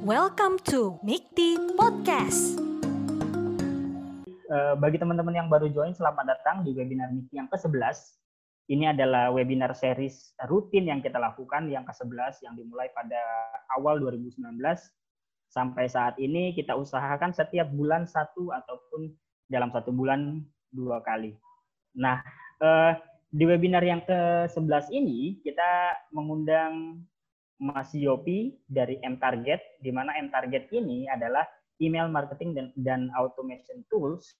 Welcome to Mikti Podcast. Uh, bagi teman-teman yang baru join, selamat datang di webinar Mikti yang ke-11. Ini adalah webinar series rutin yang kita lakukan yang ke-11 yang dimulai pada awal 2019 sampai saat ini kita usahakan setiap bulan satu ataupun dalam satu bulan dua kali. Nah, uh, di webinar yang ke-11 ini kita mengundang Mas Yopi dari M Target, di mana M Target ini adalah email marketing dan, dan automation tools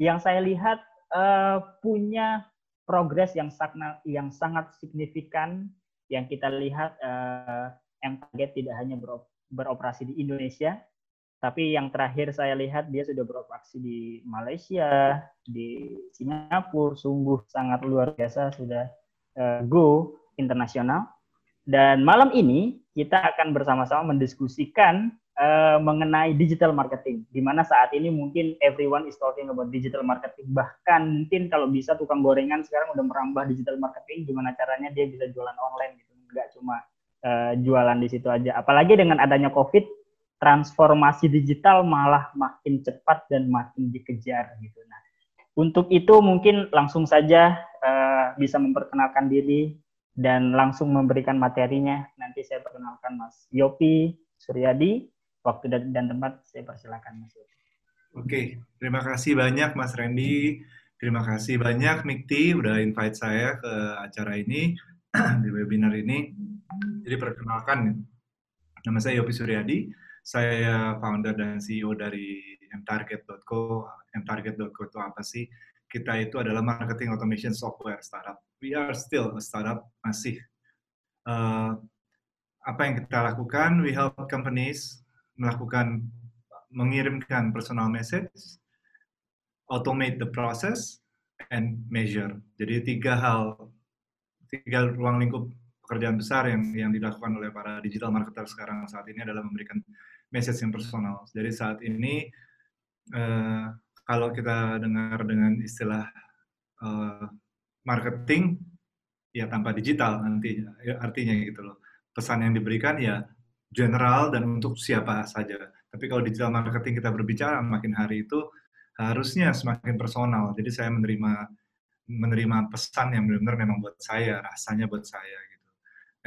yang saya lihat uh, punya progres yang sangat yang sangat signifikan yang kita lihat uh, M Target tidak hanya beroperasi di Indonesia, tapi yang terakhir saya lihat dia sudah beroperasi di Malaysia, di Singapura, sungguh sangat luar biasa sudah uh, go internasional. Dan malam ini kita akan bersama-sama mendiskusikan uh, mengenai digital marketing, di mana saat ini mungkin everyone is talking about digital marketing. Bahkan mungkin kalau bisa tukang gorengan sekarang udah merambah digital marketing, gimana caranya dia bisa jualan online gitu, nggak cuma uh, jualan di situ aja. Apalagi dengan adanya COVID, transformasi digital malah makin cepat dan makin dikejar gitu. Nah, untuk itu mungkin langsung saja uh, bisa memperkenalkan diri dan langsung memberikan materinya. Nanti saya perkenalkan Mas Yopi Suryadi. Waktu dan tempat saya persilakan Mas Yopi. Oke, terima kasih banyak Mas Randy. Terima kasih banyak Mikti udah invite saya ke acara ini di webinar ini. Jadi perkenalkan, nama saya Yopi Suryadi. Saya founder dan CEO dari mtarget.co. mtarget.co itu apa sih? Kita itu adalah marketing automation software startup. We are still a startup masih. Uh, apa yang kita lakukan we help companies melakukan mengirimkan personal message automate the process and measure. Jadi tiga hal tiga ruang lingkup pekerjaan besar yang yang dilakukan oleh para digital marketer sekarang saat ini adalah memberikan message yang personal. Jadi saat ini uh, kalau kita dengar dengan istilah uh, marketing ya tanpa digital nanti ya, artinya gitu loh. Pesan yang diberikan ya general dan untuk siapa saja. Tapi kalau digital marketing kita berbicara makin hari itu harusnya semakin personal. Jadi saya menerima menerima pesan yang benar-benar memang buat saya, rasanya buat saya gitu.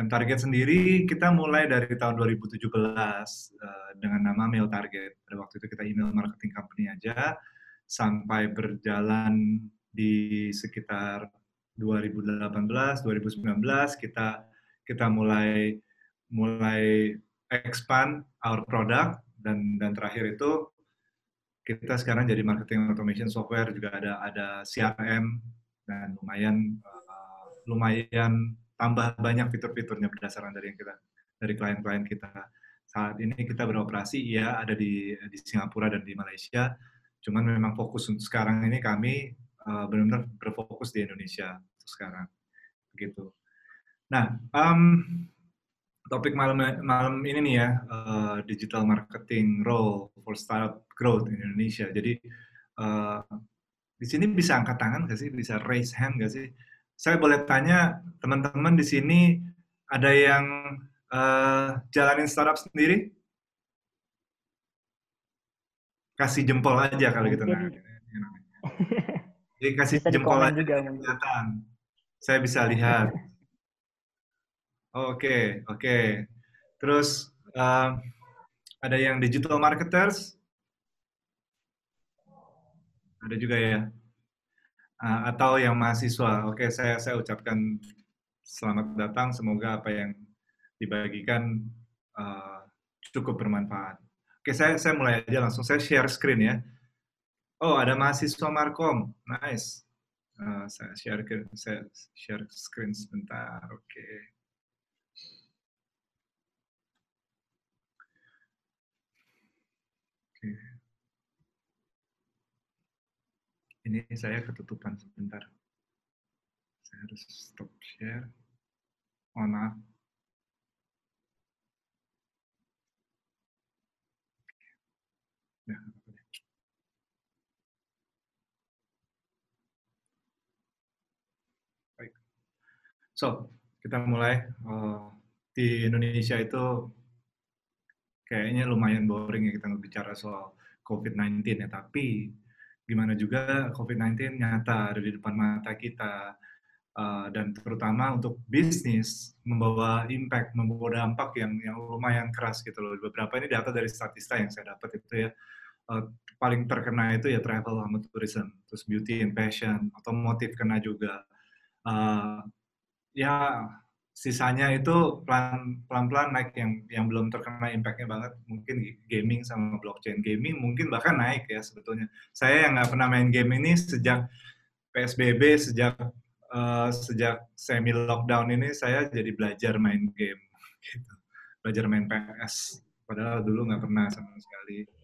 M Target sendiri kita mulai dari tahun 2017 uh, eh, dengan nama Mail Target. Pada waktu itu kita email marketing company aja sampai berjalan di sekitar 2018, 2019 kita kita mulai mulai expand our product dan dan terakhir itu kita sekarang jadi marketing automation software juga ada ada CRM dan lumayan uh, lumayan tambah banyak fitur-fiturnya berdasarkan dari yang kita dari klien-klien kita. Saat ini kita beroperasi ya ada di di Singapura dan di Malaysia cuman memang fokus untuk sekarang ini kami uh, benar-benar berfokus di Indonesia sekarang begitu. Nah, um, topik malam malam ini nih ya uh, digital marketing role for startup growth in Indonesia. Jadi uh, di sini bisa angkat tangan nggak sih? Bisa raise hand nggak sih? Saya boleh tanya teman-teman di sini ada yang uh, jalanin startup sendiri? Kasih jempol aja kalau gitu. Nah, Jadi kasih bisa jempol aja juga, kelihatan. Saya bisa lihat. Oke, okay, oke. Okay. Terus uh, ada yang digital marketers? Ada juga ya. Uh, atau yang mahasiswa. Oke, okay, saya saya ucapkan selamat datang. Semoga apa yang dibagikan uh, cukup bermanfaat. Oke, saya saya mulai aja langsung. Saya share screen ya. Oh, ada mahasiswa Markom. Nice. Uh, saya share saya share screen sebentar. Oke. Okay. Ini saya ketutupan sebentar. Saya harus stop share. Oh, maaf. Ya. So, kita mulai. Uh, di Indonesia itu kayaknya lumayan boring ya kita bicara soal COVID-19 ya, tapi gimana juga COVID-19 nyata ada di depan mata kita, uh, dan terutama untuk bisnis membawa impact, membawa dampak yang yang lumayan keras gitu loh. Beberapa ini data dari statista yang saya dapat itu ya, uh, paling terkena itu ya travel sama tourism, terus beauty and fashion, otomotif kena juga. Uh, ya sisanya itu pelan pelan naik yang yang belum terkena impactnya banget mungkin gaming sama blockchain gaming mungkin bahkan naik ya sebetulnya saya yang nggak pernah main game ini sejak psbb sejak uh, sejak semi lockdown ini saya jadi belajar main game gitu. belajar main ps padahal dulu nggak pernah sama sekali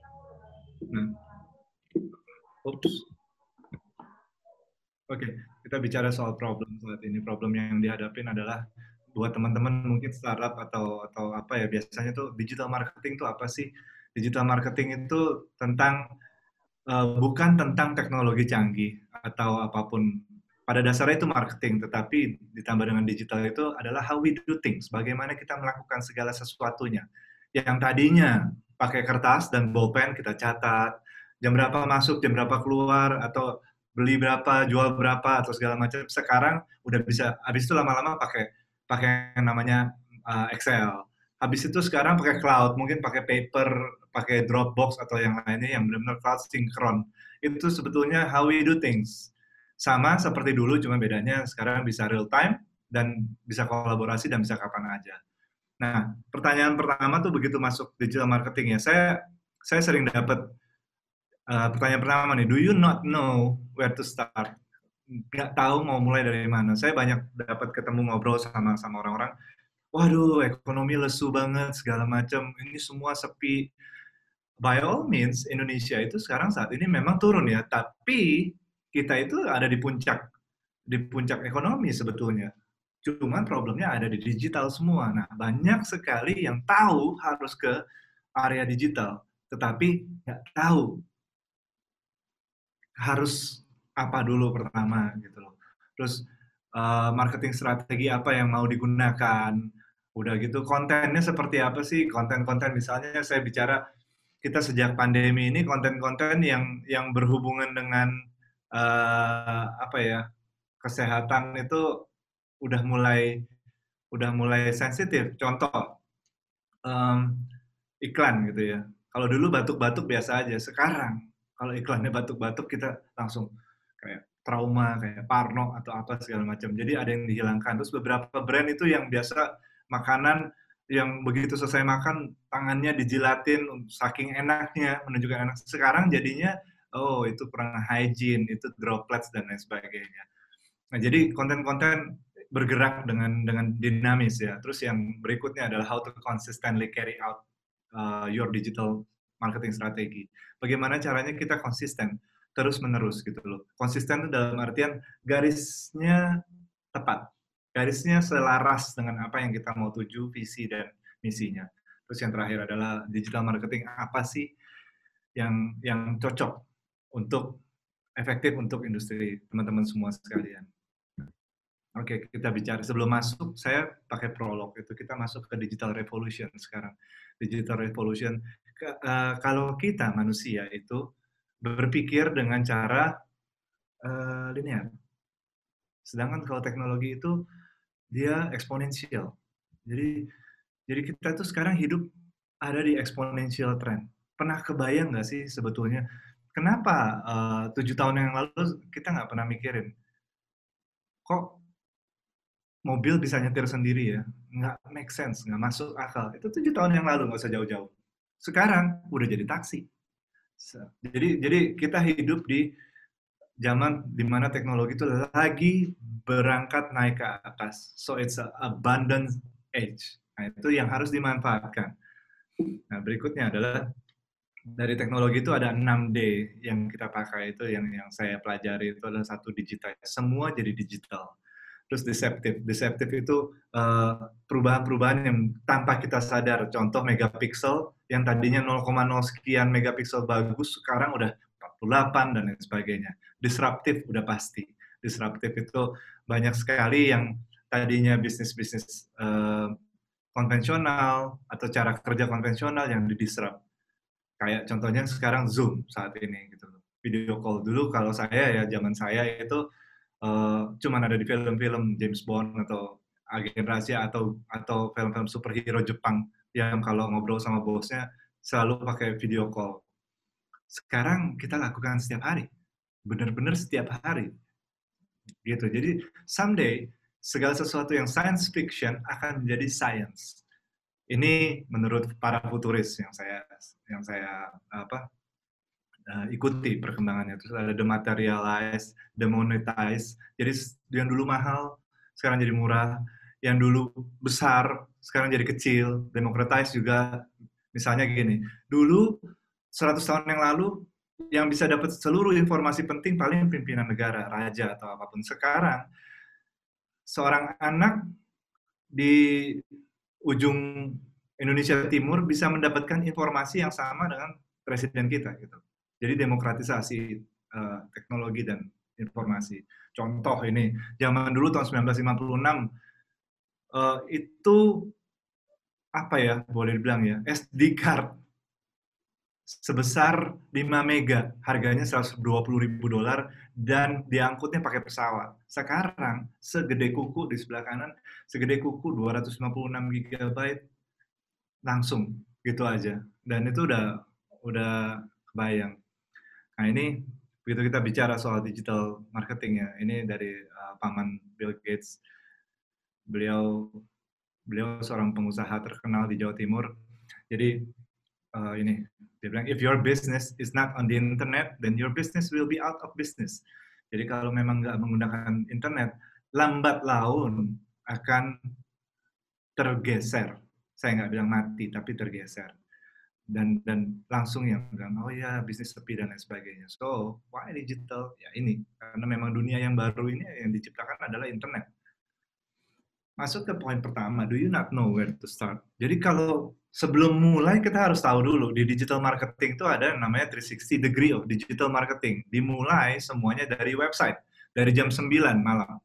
oops Oke, okay, kita bicara soal problem saat ini. Problem yang dihadapin adalah buat teman-teman mungkin startup atau atau apa ya biasanya tuh digital marketing tuh apa sih? Digital marketing itu tentang uh, bukan tentang teknologi canggih atau apa pun. Pada dasarnya itu marketing, tetapi ditambah dengan digital itu adalah how we do things. Bagaimana kita melakukan segala sesuatunya. Yang tadinya pakai kertas dan bolpen kita catat, jam berapa masuk, jam berapa keluar, atau beli berapa, jual berapa, atau segala macam. Sekarang udah bisa, habis itu lama-lama pakai pakai yang namanya uh, Excel. Habis itu sekarang pakai cloud, mungkin pakai paper, pakai Dropbox atau yang lainnya yang benar-benar cloud sinkron. Itu sebetulnya how we do things. Sama seperti dulu, cuma bedanya sekarang bisa real time dan bisa kolaborasi dan bisa kapan aja. Nah, pertanyaan pertama tuh begitu masuk digital marketing ya, saya saya sering dapat uh, pertanyaan pertama nih, do you not know where to start? nggak tahu mau mulai dari mana. Saya banyak dapat ketemu ngobrol sama sama orang-orang. Waduh, ekonomi lesu banget segala macam. Ini semua sepi. By all means, Indonesia itu sekarang saat ini memang turun ya, tapi kita itu ada di puncak di puncak ekonomi sebetulnya. Cuman problemnya ada di digital semua. Nah, banyak sekali yang tahu harus ke area digital, tetapi nggak tahu harus apa dulu pertama gitu loh. Terus uh, marketing strategi apa yang mau digunakan. Udah gitu kontennya seperti apa sih? Konten-konten misalnya saya bicara kita sejak pandemi ini konten-konten yang yang berhubungan dengan uh, apa ya? kesehatan itu udah mulai udah mulai sensitif. Contoh um, iklan gitu ya. Kalau dulu batuk-batuk biasa aja, sekarang kalau iklannya batuk-batuk kita langsung kayak trauma kayak Parno atau apa segala macam. Jadi ada yang dihilangkan. Terus beberapa brand itu yang biasa makanan yang begitu selesai makan tangannya dijilatin saking enaknya menunjukkan enak. Sekarang jadinya oh itu kurang hygiene, itu droplets dan lain sebagainya. Nah, jadi konten-konten bergerak dengan dengan dinamis ya. Terus yang berikutnya adalah how to consistently carry out uh, your digital marketing strategi. Bagaimana caranya kita konsisten terus menerus gitu loh. Konsisten dalam artian garisnya tepat, garisnya selaras dengan apa yang kita mau tuju, visi dan misinya. Terus yang terakhir adalah digital marketing apa sih yang yang cocok untuk efektif untuk industri teman-teman semua sekalian. Oke, kita bicara sebelum masuk, saya pakai prolog itu kita masuk ke digital revolution sekarang. Digital revolution, ke, uh, kalau kita manusia itu berpikir dengan cara uh, linear. Sedangkan kalau teknologi itu dia eksponensial. Jadi jadi kita tuh sekarang hidup ada di eksponensial trend. Pernah kebayang nggak sih sebetulnya kenapa eh, tujuh tahun yang lalu kita nggak pernah mikirin kok mobil bisa nyetir sendiri ya nggak make sense nggak masuk akal itu tujuh tahun yang lalu nggak usah jauh-jauh sekarang udah jadi taksi jadi jadi kita hidup di zaman di mana teknologi itu lagi berangkat naik ke atas. So it's a abundant age. Nah, itu yang harus dimanfaatkan. Nah, berikutnya adalah dari teknologi itu ada 6D yang kita pakai itu yang yang saya pelajari itu adalah satu digital. Semua jadi digital. Terus deceptive. Deceptive itu uh, perubahan-perubahan yang tanpa kita sadar. Contoh megapiksel yang tadinya 0,0 sekian megapiksel bagus, sekarang udah 48 dan lain sebagainya. Disruptif udah pasti. Disruptif itu banyak sekali yang tadinya bisnis-bisnis uh, konvensional atau cara kerja konvensional yang didisrupt. Kayak contohnya sekarang Zoom saat ini gitu Video call dulu kalau saya ya zaman saya itu uh, cuman ada di film-film James Bond atau agen rahasia atau atau film-film superhero Jepang yang kalau ngobrol sama bosnya selalu pakai video call. Sekarang kita lakukan setiap hari. Benar-benar setiap hari. Gitu. Jadi someday segala sesuatu yang science fiction akan menjadi science. Ini menurut para futuris yang saya yang saya apa uh, ikuti perkembangannya. Terus ada dematerialize, demonetize. Jadi yang dulu mahal sekarang jadi murah, yang dulu besar sekarang jadi kecil. Democratize juga misalnya gini. Dulu 100 tahun yang lalu yang bisa dapat seluruh informasi penting paling pimpinan negara, raja atau apa pun. Sekarang seorang anak di ujung Indonesia Timur bisa mendapatkan informasi yang sama dengan presiden kita gitu. Jadi demokratisasi uh, teknologi dan informasi. Contoh ini, zaman dulu tahun 1956 uh, itu apa ya boleh dibilang ya SD card sebesar 5 mega, harganya 120 ribu dolar, dan diangkutnya pakai pesawat. Sekarang, segede kuku di sebelah kanan, segede kuku 256 gigabyte, langsung gitu aja. Dan itu udah udah kebayang. Nah ini, begitu kita bicara soal digital marketing ya, ini dari uh, paman Bill Gates. Beliau beliau seorang pengusaha terkenal di Jawa Timur. Jadi uh, ini dia bilang, if your business is not on the internet, then your business will be out of business. Jadi kalau memang nggak menggunakan internet, lambat laun akan tergeser. Saya nggak bilang mati, tapi tergeser. Dan dan langsung yang bilang, oh ya bisnis sepi dan lain sebagainya. So, why digital? Ya ini, karena memang dunia yang baru ini yang diciptakan adalah internet masuk ke poin pertama, do you not know where to start? Jadi kalau sebelum mulai kita harus tahu dulu di digital marketing itu ada namanya 360 degree of digital marketing. Dimulai semuanya dari website, dari jam 9 malam.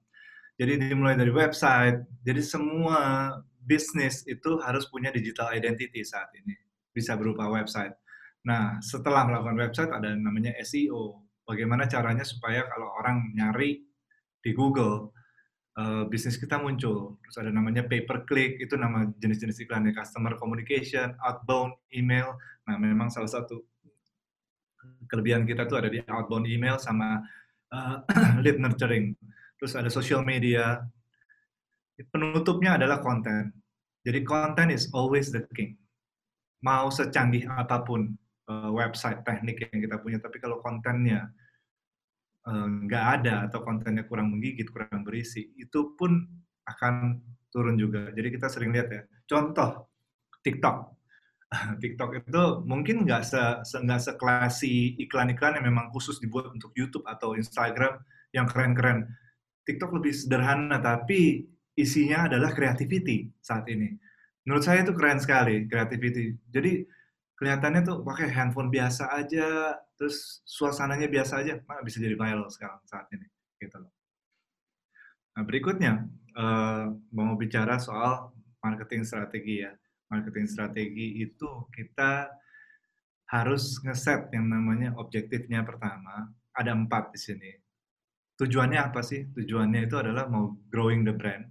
Jadi dimulai dari website, jadi semua bisnis itu harus punya digital identity saat ini. Bisa berupa website. Nah, setelah melakukan website ada namanya SEO. Bagaimana caranya supaya kalau orang nyari di Google, uh, bisnis kita muncul. Terus ada namanya pay per click, itu nama jenis-jenis iklannya, customer communication, outbound email. Nah, memang salah satu kelebihan kita tuh ada di outbound email sama uh, lead nurturing. Terus ada social media. Penutupnya adalah konten. Jadi konten is always the king. Mau secanggih apa pun uh, website teknik yang kita punya, tapi kalau kontennya Eh, nggak uh, ada atau kontennya kurang menggigit, kurang berisi, itu pun akan turun juga. Jadi kita sering lihat ya. Contoh TikTok. TikTok itu mungkin nggak se, se nggak seklasi iklan-iklan yang memang khusus dibuat untuk YouTube atau Instagram yang keren-keren. TikTok lebih sederhana tapi isinya adalah creativity saat ini. Menurut saya itu keren sekali creativity. Jadi kelihatannya tuh pakai handphone biasa aja, terus suasananya biasa aja, mana bisa jadi viral sekarang saat ini, gitu loh. Nah berikutnya uh, mau bicara soal marketing strategi ya. Marketing strategi itu kita harus ngeset yang namanya objektifnya pertama. Ada empat di sini. Tujuannya apa sih? Tujuannya itu adalah mau growing the brand.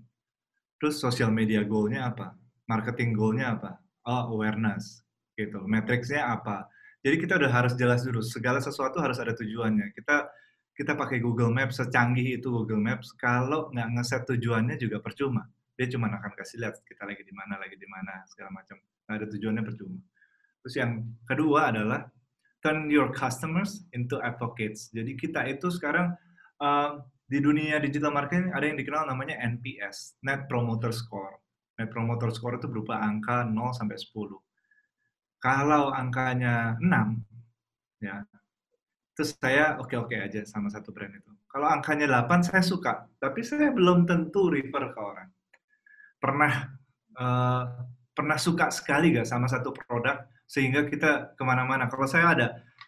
Terus social media goalnya apa? Marketing goalnya apa? Oh, awareness. Gitu. Matrixnya apa? Jadi kita udah harus jelas dulu, segala sesuatu harus ada tujuannya. Kita kita pakai Google Maps, secanggih itu Google Maps, kalau nggak ngeset tujuannya juga percuma. Dia cuma akan kasih lihat kita lagi di mana, lagi di mana, segala macam. Nggak ada tujuannya percuma. Terus yang kedua adalah turn your customers into advocates. Jadi kita itu sekarang uh, di dunia digital marketing ada yang dikenal namanya NPS, Net Promoter Score. Net Promoter Score itu berupa angka 0 sampai 10 kalau angkanya 6, ya, terus saya oke-oke aja sama satu brand itu. Kalau angkanya 8, saya suka, tapi saya belum tentu refer ke orang. Pernah uh, pernah suka sekali gak sama satu produk sehingga kita ke mana-mana. Kalau saya ada,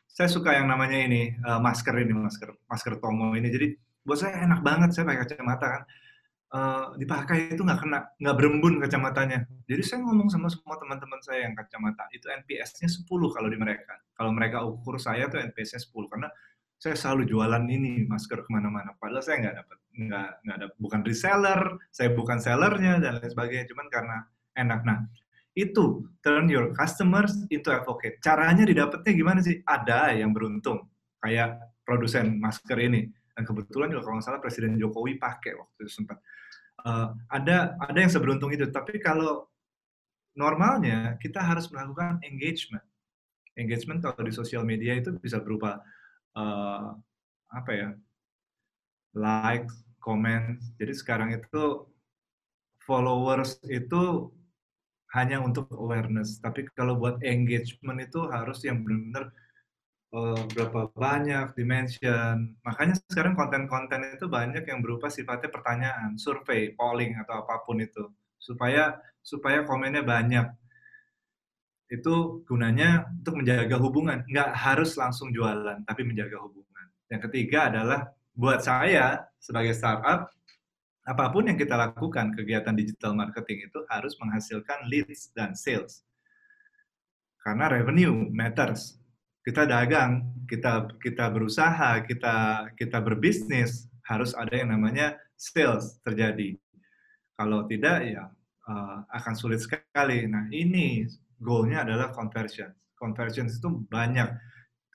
saya suka yang namanya ini uh, masker ini masker masker Tomo ini. Jadi buat saya enak banget saya pakai kacamata kan. Uh, dipakai itu nggak kena, nggak berembun kacamatanya. Jadi saya ngomong sama semua teman-teman saya yang kacamata, itu NPS-nya 10 kalau di mereka. Kalau mereka ukur saya tuh NPS-nya 10, karena saya selalu jualan ini masker ke mana-mana. Padahal saya nggak dapat, nggak nggak ada, bukan reseller, saya bukan sellernya dan lain sebagainya. Cuman karena enak. Nah, itu turn your customers into advocate. Caranya didapatnya gimana sih? Ada yang beruntung, kayak produsen masker ini. Dan kebetulan juga kalau nggak salah Presiden Jokowi pakai waktu itu sempat. Uh, ada ada yang seberuntung itu. Tapi kalau normalnya kita harus melakukan engagement. Engagement kalau di sosial media itu bisa berupa uh, apa ya like, comment. Jadi sekarang itu followers itu hanya untuk awareness. Tapi kalau buat engagement itu harus yang benar-benar uh, berapa banyak dimension. Makanya sekarang konten-konten itu banyak yang berupa sifatnya pertanyaan, survei, polling atau apa pun itu supaya supaya komennya banyak itu gunanya untuk menjaga hubungan. Nggak harus langsung jualan, tapi menjaga hubungan. Yang ketiga adalah buat saya sebagai startup, apa pun yang kita lakukan, kegiatan digital marketing itu harus menghasilkan leads dan sales. Karena revenue matters. Kita dagang, kita kita berusaha, kita kita berbisnis, harus ada yang namanya sales terjadi. Kalau tidak ya uh, akan sulit sekali. Nah, ini goalnya adalah conversion. Conversion itu banyak.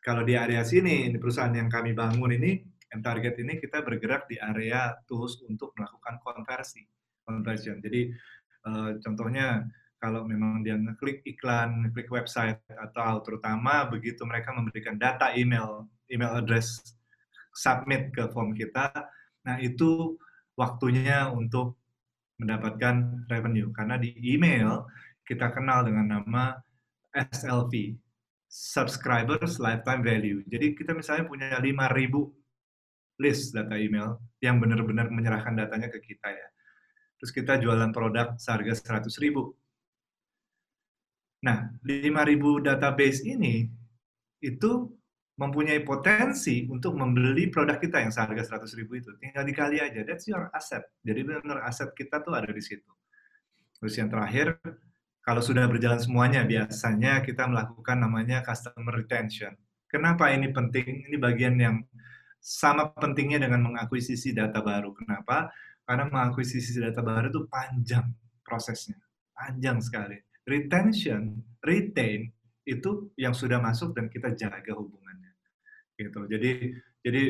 Kalau di area sini, di perusahaan yang kami bangun ini, M Target ini kita bergerak di area tools untuk melakukan konversi, conversion. Jadi uh, contohnya kalau memang dia ngeklik iklan, ngeklik website atau terutama begitu mereka memberikan data email, email address submit ke form kita, nah itu waktunya untuk mendapatkan revenue karena di email kita kenal dengan nama SLV, Subscribers Lifetime Value. Jadi kita misalnya punya 5.000 list data email yang benar-benar menyerahkan datanya ke kita ya. Terus kita jualan produk seharga 100.000. Nah, 5.000 database ini itu mempunyai potensi untuk membeli produk kita yang seharga 100 ribu itu. Tinggal dikali aja, that's your asset. Jadi benar aset kita tuh ada di situ. Terus yang terakhir, kalau sudah berjalan semuanya, biasanya kita melakukan namanya customer retention. Kenapa ini penting? Ini bagian yang sama pentingnya dengan mengakuisisi data baru. Kenapa? Karena mengakuisisi data baru itu panjang prosesnya. Panjang sekali. Retention, retain, itu yang sudah masuk dan kita jaga hubungannya. Gitu. Jadi jadi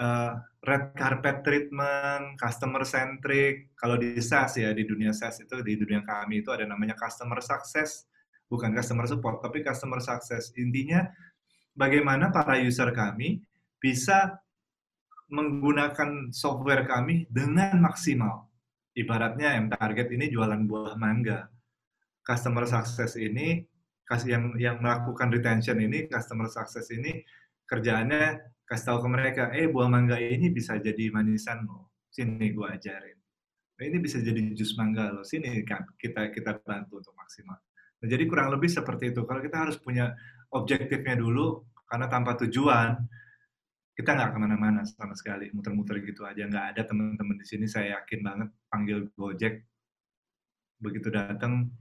uh, red carpet treatment, customer centric. Kalau di SaaS ya, di dunia SaaS itu, di dunia kami itu ada namanya customer success, bukan customer support, tapi customer success. Intinya bagaimana para user kami bisa menggunakan software kami dengan maksimal. Ibaratnya yang target ini jualan buah mangga. Customer success ini yang yang melakukan retention ini, customer success ini kerjaannya kasih tahu ke mereka, eh buah mangga ini bisa jadi manisan lo, sini gue ajarin. Nah, ini bisa jadi jus mangga lo, sini kan kita kita bantu untuk maksimal. Nah, jadi kurang lebih seperti itu. Kalau kita harus punya objektifnya dulu, karena tanpa tujuan kita nggak ke mana-mana sama sekali, muter-muter gitu aja. Nggak ada teman-teman di sini saya yakin banget panggil Gojek, begitu datang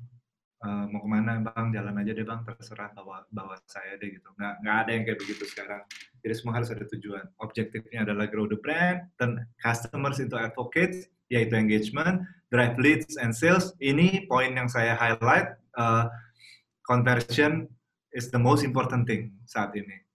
Uh, mau ke mana bang? Jalan aja deh bang. Terserah bawa bawa saya deh gitu. Nggak nggak ada yang kayak begitu sekarang. Jadi semua harus ada tujuan. Objektifnya adalah grow the brand dan customers itu advocates yaitu engagement drive leads and sales. Ini poin yang saya highlight uh, conversion is the most important thing saat ini.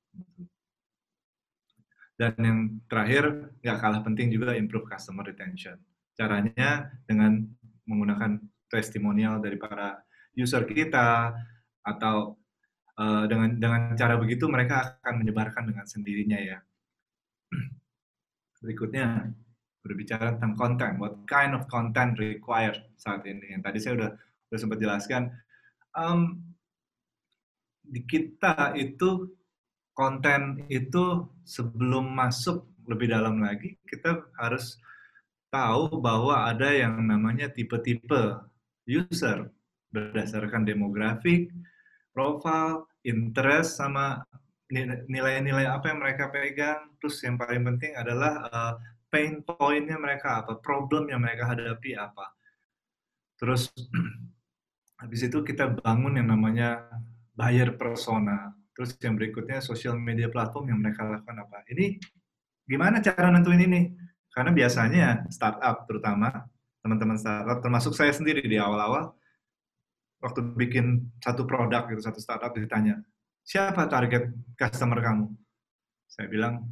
Dan yang terakhir nggak kalah penting juga improve customer retention. Caranya dengan menggunakan testimonial dari para user kita atau uh, dengan dengan cara begitu mereka akan menyebarkan dengan sendirinya ya. Berikutnya berbicara tentang konten, what kind of content required saat ini. Yang tadi saya udah udah sempat jelaskan. Um, di kita itu konten itu sebelum masuk lebih dalam lagi kita harus tahu bahwa ada yang namanya tipe-tipe user berdasarkan demografik, profil, interest, sama nilai-nilai apa yang mereka pegang. Terus yang paling penting adalah uh, pain point-nya mereka apa, problem yang mereka hadapi apa. Terus habis itu kita bangun yang namanya buyer persona. Terus yang berikutnya social media platform yang mereka lakukan apa. Ini gimana cara nentuin ini? Karena biasanya startup terutama teman-teman startup termasuk saya sendiri di awal-awal waktu bikin satu produk gitu satu startup ditanya siapa target customer kamu? Saya bilang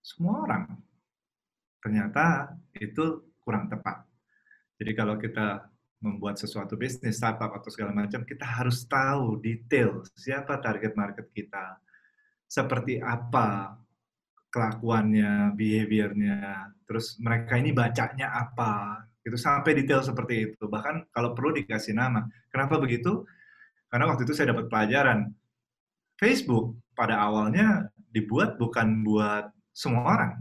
semua orang. Ternyata itu kurang tepat. Jadi kalau kita membuat sesuatu bisnis, startup atau segala macam, kita harus tahu detail siapa target market kita, seperti apa kelakuannya, behaviornya, terus mereka ini bacanya apa, itu sampai detail seperti itu. Bahkan kalau perlu dikasih nama. Kenapa begitu? Karena waktu itu saya dapat pelajaran. Facebook pada awalnya dibuat bukan buat semua orang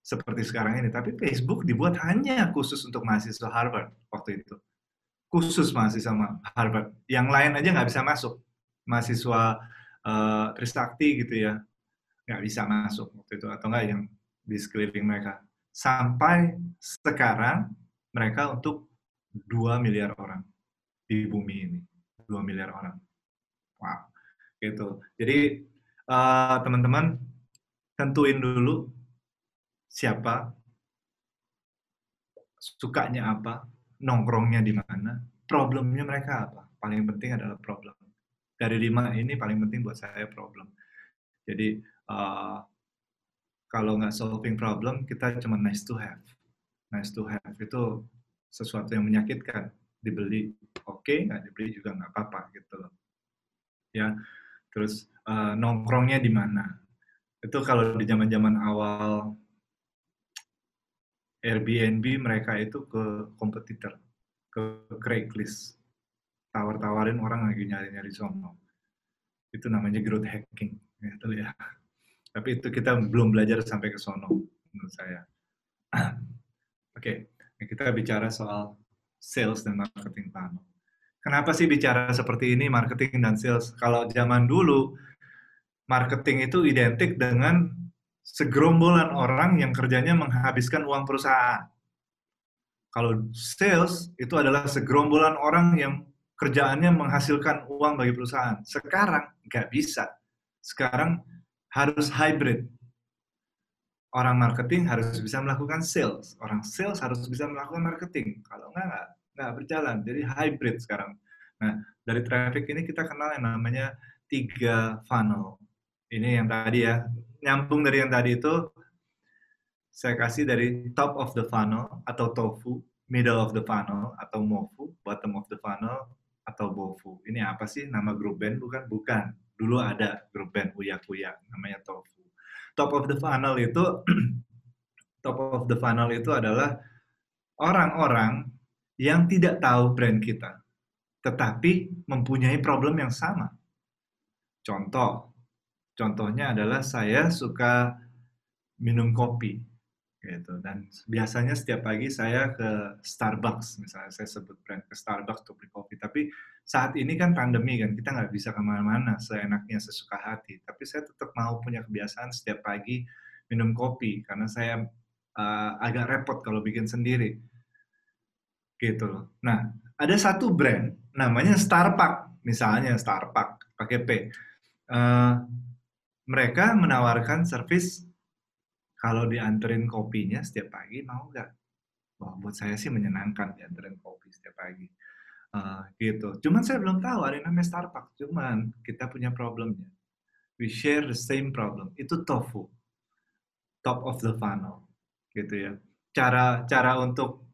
seperti sekarang ini, tapi Facebook dibuat hanya khusus untuk mahasiswa Harvard waktu itu. Khusus mahasiswa Harvard. Yang lain aja nggak bisa masuk. Mahasiswa uh, Trisakti gitu ya, nggak bisa masuk waktu itu. Atau nggak yang di sekeliling mereka. Sampai sekarang mereka untuk 2 miliar orang di bumi ini. 2 miliar orang. Wow. Gitu. Jadi uh, teman-teman tentuin dulu siapa, sukanya apa, nongkrongnya di mana, problemnya mereka apa. Paling penting adalah problem. Dari lima ini paling penting buat saya problem. Jadi uh, kalau nggak solving problem, kita cuma nice to have. Nice to have itu sesuatu yang menyakitkan. Dibeli oke, okay, nggak dibeli juga nggak apa-apa gitu loh. Ya, terus uh, nongkrongnya di mana? Itu kalau di zaman-zaman awal Airbnb mereka itu ke kompetitor, ke Craigslist. Tawar-tawarin orang lagi nyari-nyari sono. Itu namanya growth hacking, gitu ya. Tapi itu kita belum belajar sampai ke sono, menurut saya. Oke, okay. kita bicara soal sales dan marketing funnel. Kenapa sih bicara seperti ini marketing dan sales? Kalau zaman dulu marketing itu identik dengan segerombolan orang yang kerjanya menghabiskan uang perusahaan. Kalau sales itu adalah segerombolan orang yang kerjaannya menghasilkan uang bagi perusahaan. Sekarang nggak bisa. Sekarang harus hybrid. Orang marketing harus bisa melakukan sales. Orang sales harus bisa melakukan marketing. Kalau nggak, nggak, nggak berjalan. Jadi hybrid sekarang. Nah, dari traffic ini kita kenal yang namanya tiga funnel. Ini yang tadi ya, nyambung dari yang tadi itu saya kasih dari top of the funnel atau tofu, middle of the funnel atau mofu, bottom of the funnel atau bofu. Ini apa sih? Nama grup band bukan? Bukan. Dulu ada grup band Uya Kuya, namanya tofu. Top of the funnel itu top of the funnel itu adalah orang-orang yang tidak tahu brand kita, tetapi mempunyai problem yang sama. Contoh, Contohnya adalah saya suka minum kopi gitu. Dan biasanya setiap pagi saya ke Starbucks misalnya saya sebut brand ke Starbucks untuk beli kopi. Tapi saat ini kan pandemi kan kita nggak bisa ke mana-mana seenaknya sesuka hati. Tapi saya tetap mau punya kebiasaan setiap pagi minum kopi karena saya uh, agak repot kalau bikin sendiri. Gitu loh. Nah ada satu brand namanya Starbucks misalnya Starbucks pakai P. Uh, mereka menawarkan servis kalau dianterin kopinya setiap pagi mau nggak? Wah, buat saya sih menyenangkan dianterin kopi setiap pagi. Uh, gitu. Cuman saya belum tahu ada namanya Starbucks. Cuman kita punya problemnya. We share the same problem. Itu tofu. Top of the funnel. Gitu ya. Cara cara untuk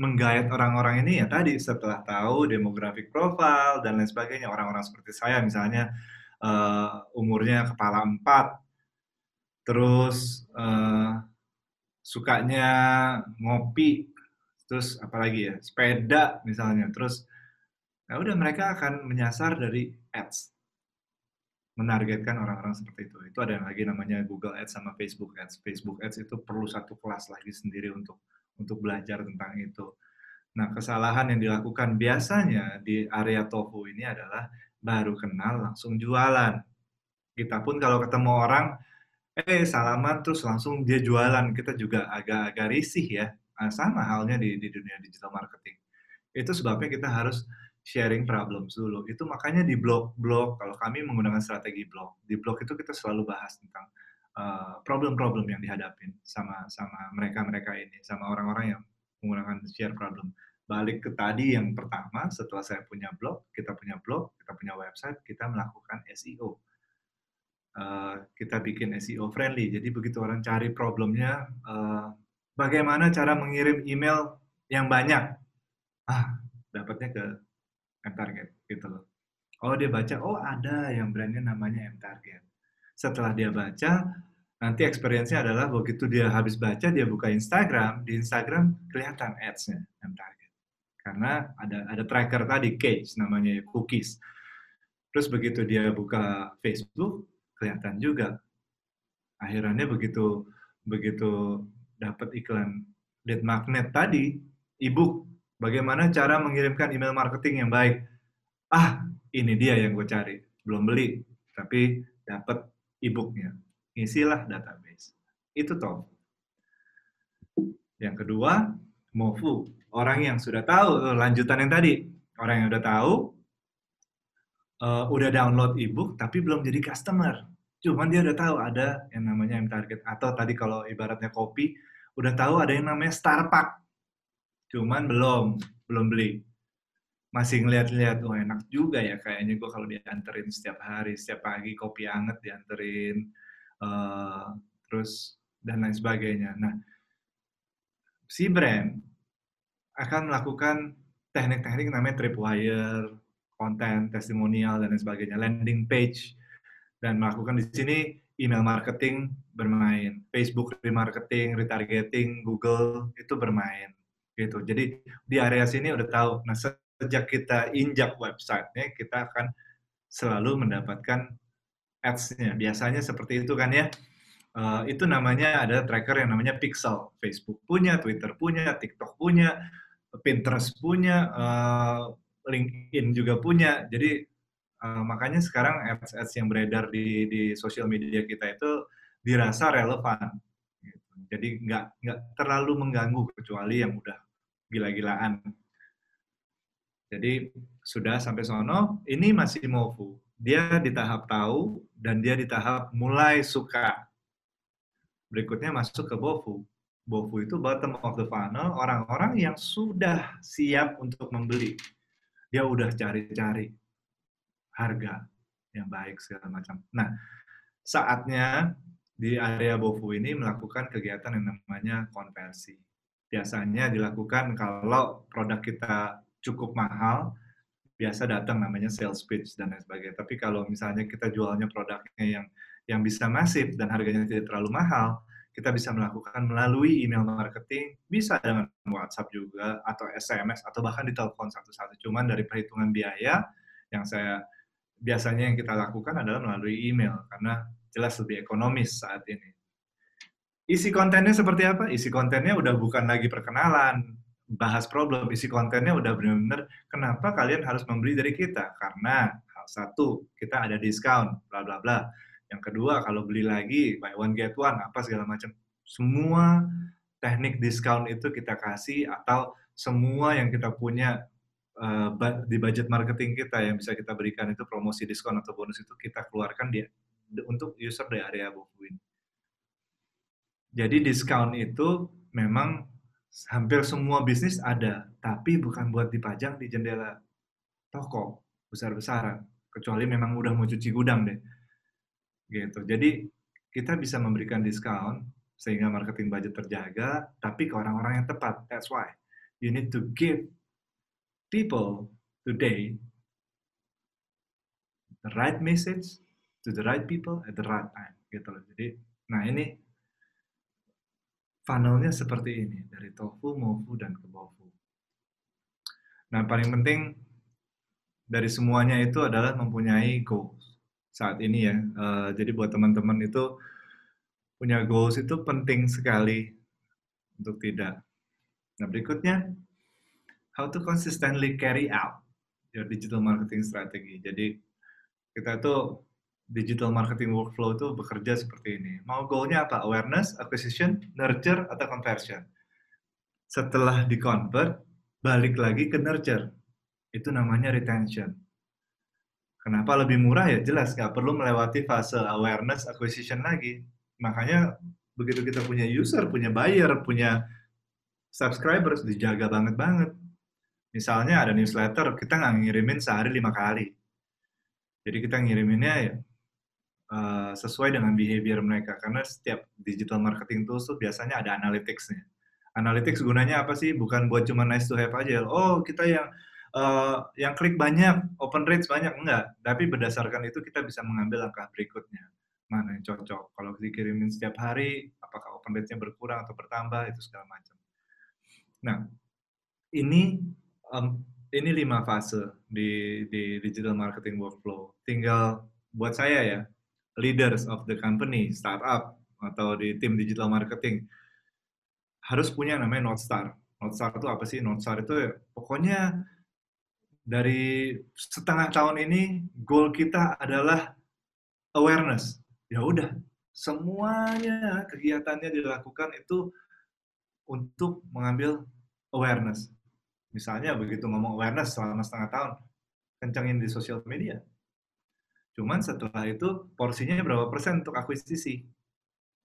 menggait orang-orang ini ya tadi setelah tahu demographic profile dan lain sebagainya orang-orang seperti saya misalnya uh, umurnya kepala empat, terus uh, sukanya ngopi, terus apalagi ya sepeda misalnya, terus ya udah mereka akan menyasar dari ads, menargetkan orang-orang seperti itu. Itu ada yang lagi namanya Google Ads sama Facebook Ads. Facebook Ads itu perlu satu kelas lagi sendiri untuk untuk belajar tentang itu. Nah, kesalahan yang dilakukan biasanya di area tofu ini adalah baru kenal langsung jualan. Kita pun kalau ketemu orang eh salaman terus langsung dia jualan. Kita juga agak-agak risih ya. Nah, sama halnya di, di dunia digital marketing. Itu sebabnya kita harus sharing problems dulu. Itu makanya di blog-blog kalau kami menggunakan strategi blog di blog itu kita selalu bahas tentang uh, problem-problem uh, yang dihadapin sama sama mereka-mereka ini sama orang-orang yang menggunakan share problem. Balik ke tadi yang pertama setelah saya punya blog kita punya blog kita punya website kita melakukan SEO Eh, kita bikin SEO friendly. Jadi begitu orang cari problemnya, uh, bagaimana cara mengirim email yang banyak? Ah, dapatnya ke M-Target gitu loh. Oh dia baca, oh ada yang brandnya namanya M-Target. Setelah dia baca, nanti experience-nya adalah begitu dia habis baca, dia buka Instagram, di Instagram kelihatan ads-nya M-Target. Karena ada ada tracker tadi, cage namanya cookies. Terus begitu dia buka Facebook, kelihatan juga. Akhirnya begitu begitu dapat iklan lead magnet tadi, ebook, bagaimana cara mengirimkan email marketing yang baik. Ah, ini dia yang gue cari. Belum beli, tapi dapat ebooknya. Isilah database. Itu toh. Yang kedua, Mofu. Orang yang sudah tahu, lanjutan yang tadi. Orang yang sudah tahu, uh, udah download ebook tapi belum jadi customer. Cuman dia udah tahu ada yang namanya M target atau tadi kalau ibaratnya kopi udah tahu ada yang namanya Starbucks. Cuman belum belum beli. Masih ngeliat-liat, oh enak juga ya kayaknya gue kalau dianterin setiap hari, setiap pagi kopi anget dianterin, uh, terus dan lain sebagainya. Nah, si brand akan melakukan teknik-teknik namanya tripwire, konten, testimonial, dan lain sebagainya, landing page, dan melakukan di sini email marketing bermain, Facebook remarketing, retargeting, Google itu bermain, gitu. Jadi di area sini udah tahu. Nah sejak kita injak websitenya, kita akan selalu mendapatkan ads-nya. Biasanya seperti itu kan ya. Uh, itu namanya ada tracker yang namanya Pixel. Facebook punya, Twitter punya, TikTok punya, Pinterest punya, uh, LinkedIn juga punya. Jadi uh, makanya sekarang ads-ads yang beredar di di sosial media kita itu dirasa relevan. Gitu. Jadi nggak nggak terlalu mengganggu kecuali yang udah gila-gilaan. Jadi sudah sampai sono, ini masih mofu. Dia di tahap tahu dan dia di tahap mulai suka. Berikutnya masuk ke bofu. Bofu itu bottom of the funnel, orang-orang yang sudah siap untuk membeli dia udah cari-cari harga yang baik segala macam. Nah, saatnya di area Bofu ini melakukan kegiatan yang namanya konversi. Biasanya dilakukan kalau produk kita cukup mahal, biasa datang namanya sales pitch dan lain sebagainya. Tapi kalau misalnya kita jualnya produknya yang yang bisa masif dan harganya tidak terlalu mahal, kita bisa melakukan melalui email marketing, bisa dengan WhatsApp juga, atau SMS, atau bahkan di telepon satu-satu. Cuman dari perhitungan biaya, yang saya biasanya yang kita lakukan adalah melalui email, karena jelas lebih ekonomis saat ini. Isi kontennya seperti apa? Isi kontennya udah bukan lagi perkenalan, bahas problem, isi kontennya udah benar-benar kenapa kalian harus membeli dari kita? Karena satu, kita ada diskon, bla bla bla yang kedua, kalau beli lagi, buy one get one, apa segala macam. Semua teknik diskon itu kita kasih atau semua yang kita punya uh, di budget marketing kita yang bisa kita berikan itu promosi diskon atau bonus itu kita keluarkan dia untuk user di area Bofuin. Jadi diskon itu memang hampir semua bisnis ada, tapi bukan buat dipajang di jendela toko besar-besaran. Kecuali memang udah mau cuci gudang deh gitu. Jadi kita bisa memberikan diskon sehingga marketing budget terjaga, tapi ke orang-orang yang tepat. That's why you need to give people today the right message to the right people at the right time. Gitu loh. Jadi, nah ini funnelnya seperti ini dari tofu, mofu, dan kebofu. Nah, paling penting dari semuanya itu adalah mempunyai goals saat ini ya. Uh, jadi buat teman-teman itu punya goals itu penting sekali untuk tidak. Nah berikutnya, how to consistently carry out your digital marketing strategy. Jadi kita tuh digital marketing workflow itu bekerja seperti ini. Mau goalnya apa? Awareness, acquisition, nurture, atau conversion. Setelah di-convert, balik lagi ke nurture. Itu namanya retention. Kenapa lebih murah ya? Jelas, nggak perlu melewati fase awareness, acquisition lagi. Makanya begitu kita punya user, punya buyer, punya subscribers, dijaga banget-banget. Misalnya ada newsletter, kita nggak ngirimin sehari lima kali. Jadi kita ngiriminnya ya uh, sesuai dengan behavior mereka karena setiap digital marketing tools tuh biasanya ada analytics-nya. Analytics gunanya apa sih? Bukan buat cuma nice to have aja. Oh, kita yang uh, yang klik banyak, open rates banyak enggak, tapi berdasarkan itu kita bisa mengambil langkah berikutnya. Mana yang cocok? Kalau dikirimin setiap hari, apakah open rate-nya berkurang atau bertambah itu segala macam. Nah, ini um, ini lima fase di di digital marketing workflow. Tinggal buat saya ya, leaders of the company, startup, atau di tim digital marketing, harus punya namanya North Star. North Star itu apa sih? North Star itu ya, pokoknya dari setengah tahun ini goal kita adalah awareness. Ya udah, semuanya kegiatannya dilakukan itu untuk mengambil awareness. Misalnya begitu ngomong awareness selama setengah tahun, kencangin di sosial media, Cuman setelah itu porsinya berapa persen untuk akuisisi.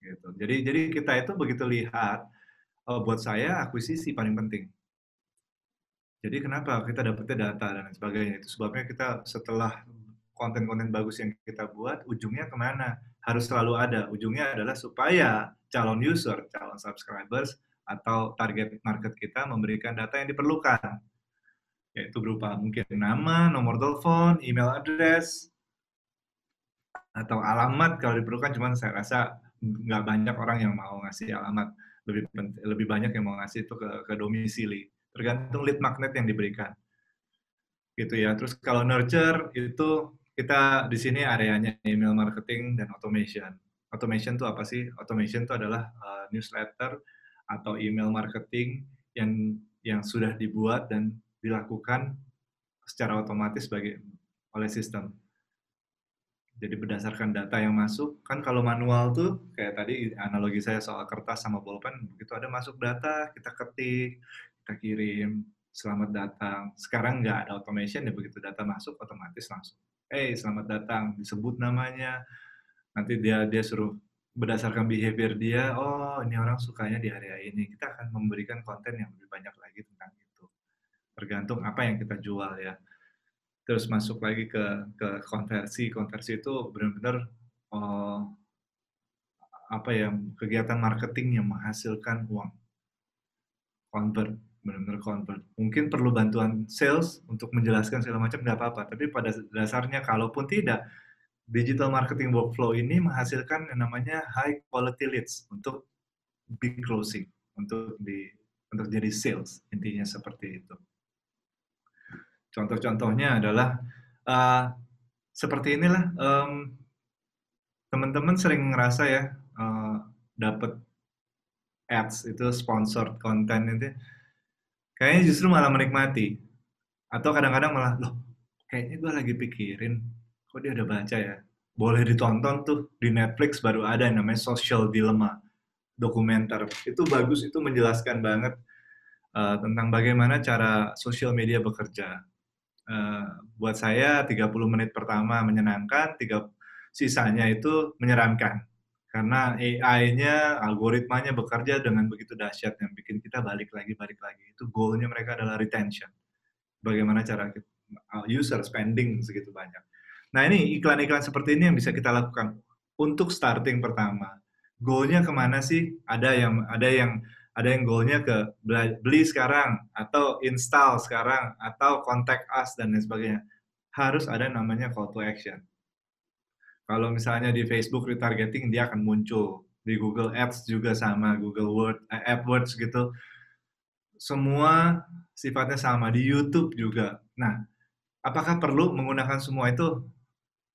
Gitu. Jadi jadi kita itu begitu lihat oh, buat saya akuisisi paling penting. Jadi kenapa kita dapetnya data dan sebagainya? Itu sebabnya kita setelah konten-konten bagus yang kita buat ujungnya ke mana? Harus selalu ada. Ujungnya adalah supaya calon user calon subscribers atau target market kita memberikan data yang diperlukan. Yaitu berupa mungkin nama nomor telepon email address atau alamat. Kalau diperlukan cuman saya rasa nggak banyak orang yang mau ngasih alamat. Lebih lebih banyak yang mau ngasih itu ke, ke domisili tergantung lead magnet yang diberikan. Gitu ya. Terus kalau nurture itu kita di sini areanya email marketing dan automation. Automation itu apa sih? Automation itu adalah uh, newsletter atau email marketing yang yang sudah dibuat dan dilakukan secara otomatis bagi oleh sistem. Jadi berdasarkan data yang masuk, kan kalau manual tuh kayak tadi analogi saya soal kertas sama bolpen, begitu ada masuk data, kita ketik, kita kirim, selamat datang. Sekarang nggak ada automation ya begitu data masuk otomatis langsung. Eh, hey, selamat datang, disebut namanya. Nanti dia dia suruh berdasarkan behavior dia, oh ini orang sukanya di area ini. Kita akan memberikan konten yang lebih banyak lagi tentang itu. Tergantung apa yang kita jual ya terus masuk lagi ke ke konversi konversi itu benar-benar uh, apa ya kegiatan marketing yang menghasilkan uang convert benar-benar convert mungkin perlu bantuan sales untuk menjelaskan segala macam nggak apa-apa. Tapi pada dasarnya kalaupun tidak digital marketing workflow ini menghasilkan yang namanya high quality leads untuk big closing untuk di untuk jadi sales intinya seperti itu. Contoh-contohnya adalah uh, seperti inilah um, teman-teman sering ngerasa ya uh, dapat ads itu sponsored content itu kayaknya justru malah menikmati. Atau kadang-kadang malah loh kayaknya gue lagi pikirin kok dia udah baca ya? Boleh ditonton tuh di Netflix baru ada yang namanya Social Dilemma dokumenter. Itu bagus itu menjelaskan banget uh, tentang bagaimana cara sosial media bekerja. Eh, buat saya 30 menit pertama menyenangkan, tiga sisanya itu menyeramkan. Karena AI-nya, algoritmanya bekerja dengan begitu dahsyat yang bikin kita balik lagi, balik lagi. Itu goalnya mereka adalah retention. Bagaimana cara kita, uh, user spending segitu banyak. Nah ini iklan-iklan seperti ini yang bisa kita lakukan untuk starting pertama. Goalnya ke mana sih? Ada yang ada yang ada yang goalnya ke beli sekarang atau install sekarang atau contact us dan lain sebagainya harus ada namanya call to action kalau misalnya di Facebook retargeting dia akan muncul. Di Google Ads juga sama Google Word eh, AdWords gitu. Semua sifatnya sama. Di YouTube juga. Nah apakah perlu menggunakan semua itu?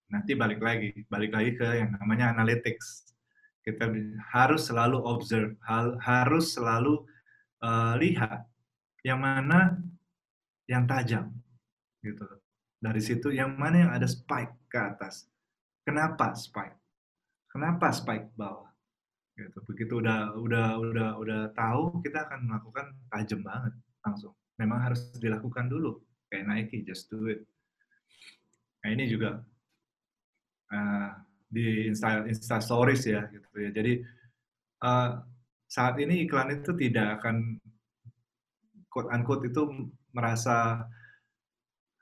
Nanti balik lagi. Balik lagi ke yang namanya analytics. Kita harus selalu observe, harus selalu uh, lihat yang mana yang tajam, gitu. Dari situ yang mana yang ada spike ke atas. Kenapa spike? Kenapa spike bawah? Gitu. Begitu udah udah udah udah tahu, kita akan melakukan tajam banget langsung. Memang harus dilakukan dulu. Kayak Nike, just do it. Nah ini juga uh, di Insta, Insta Stories ya, gitu ya. Jadi uh, saat ini iklan itu tidak akan quote unquote itu merasa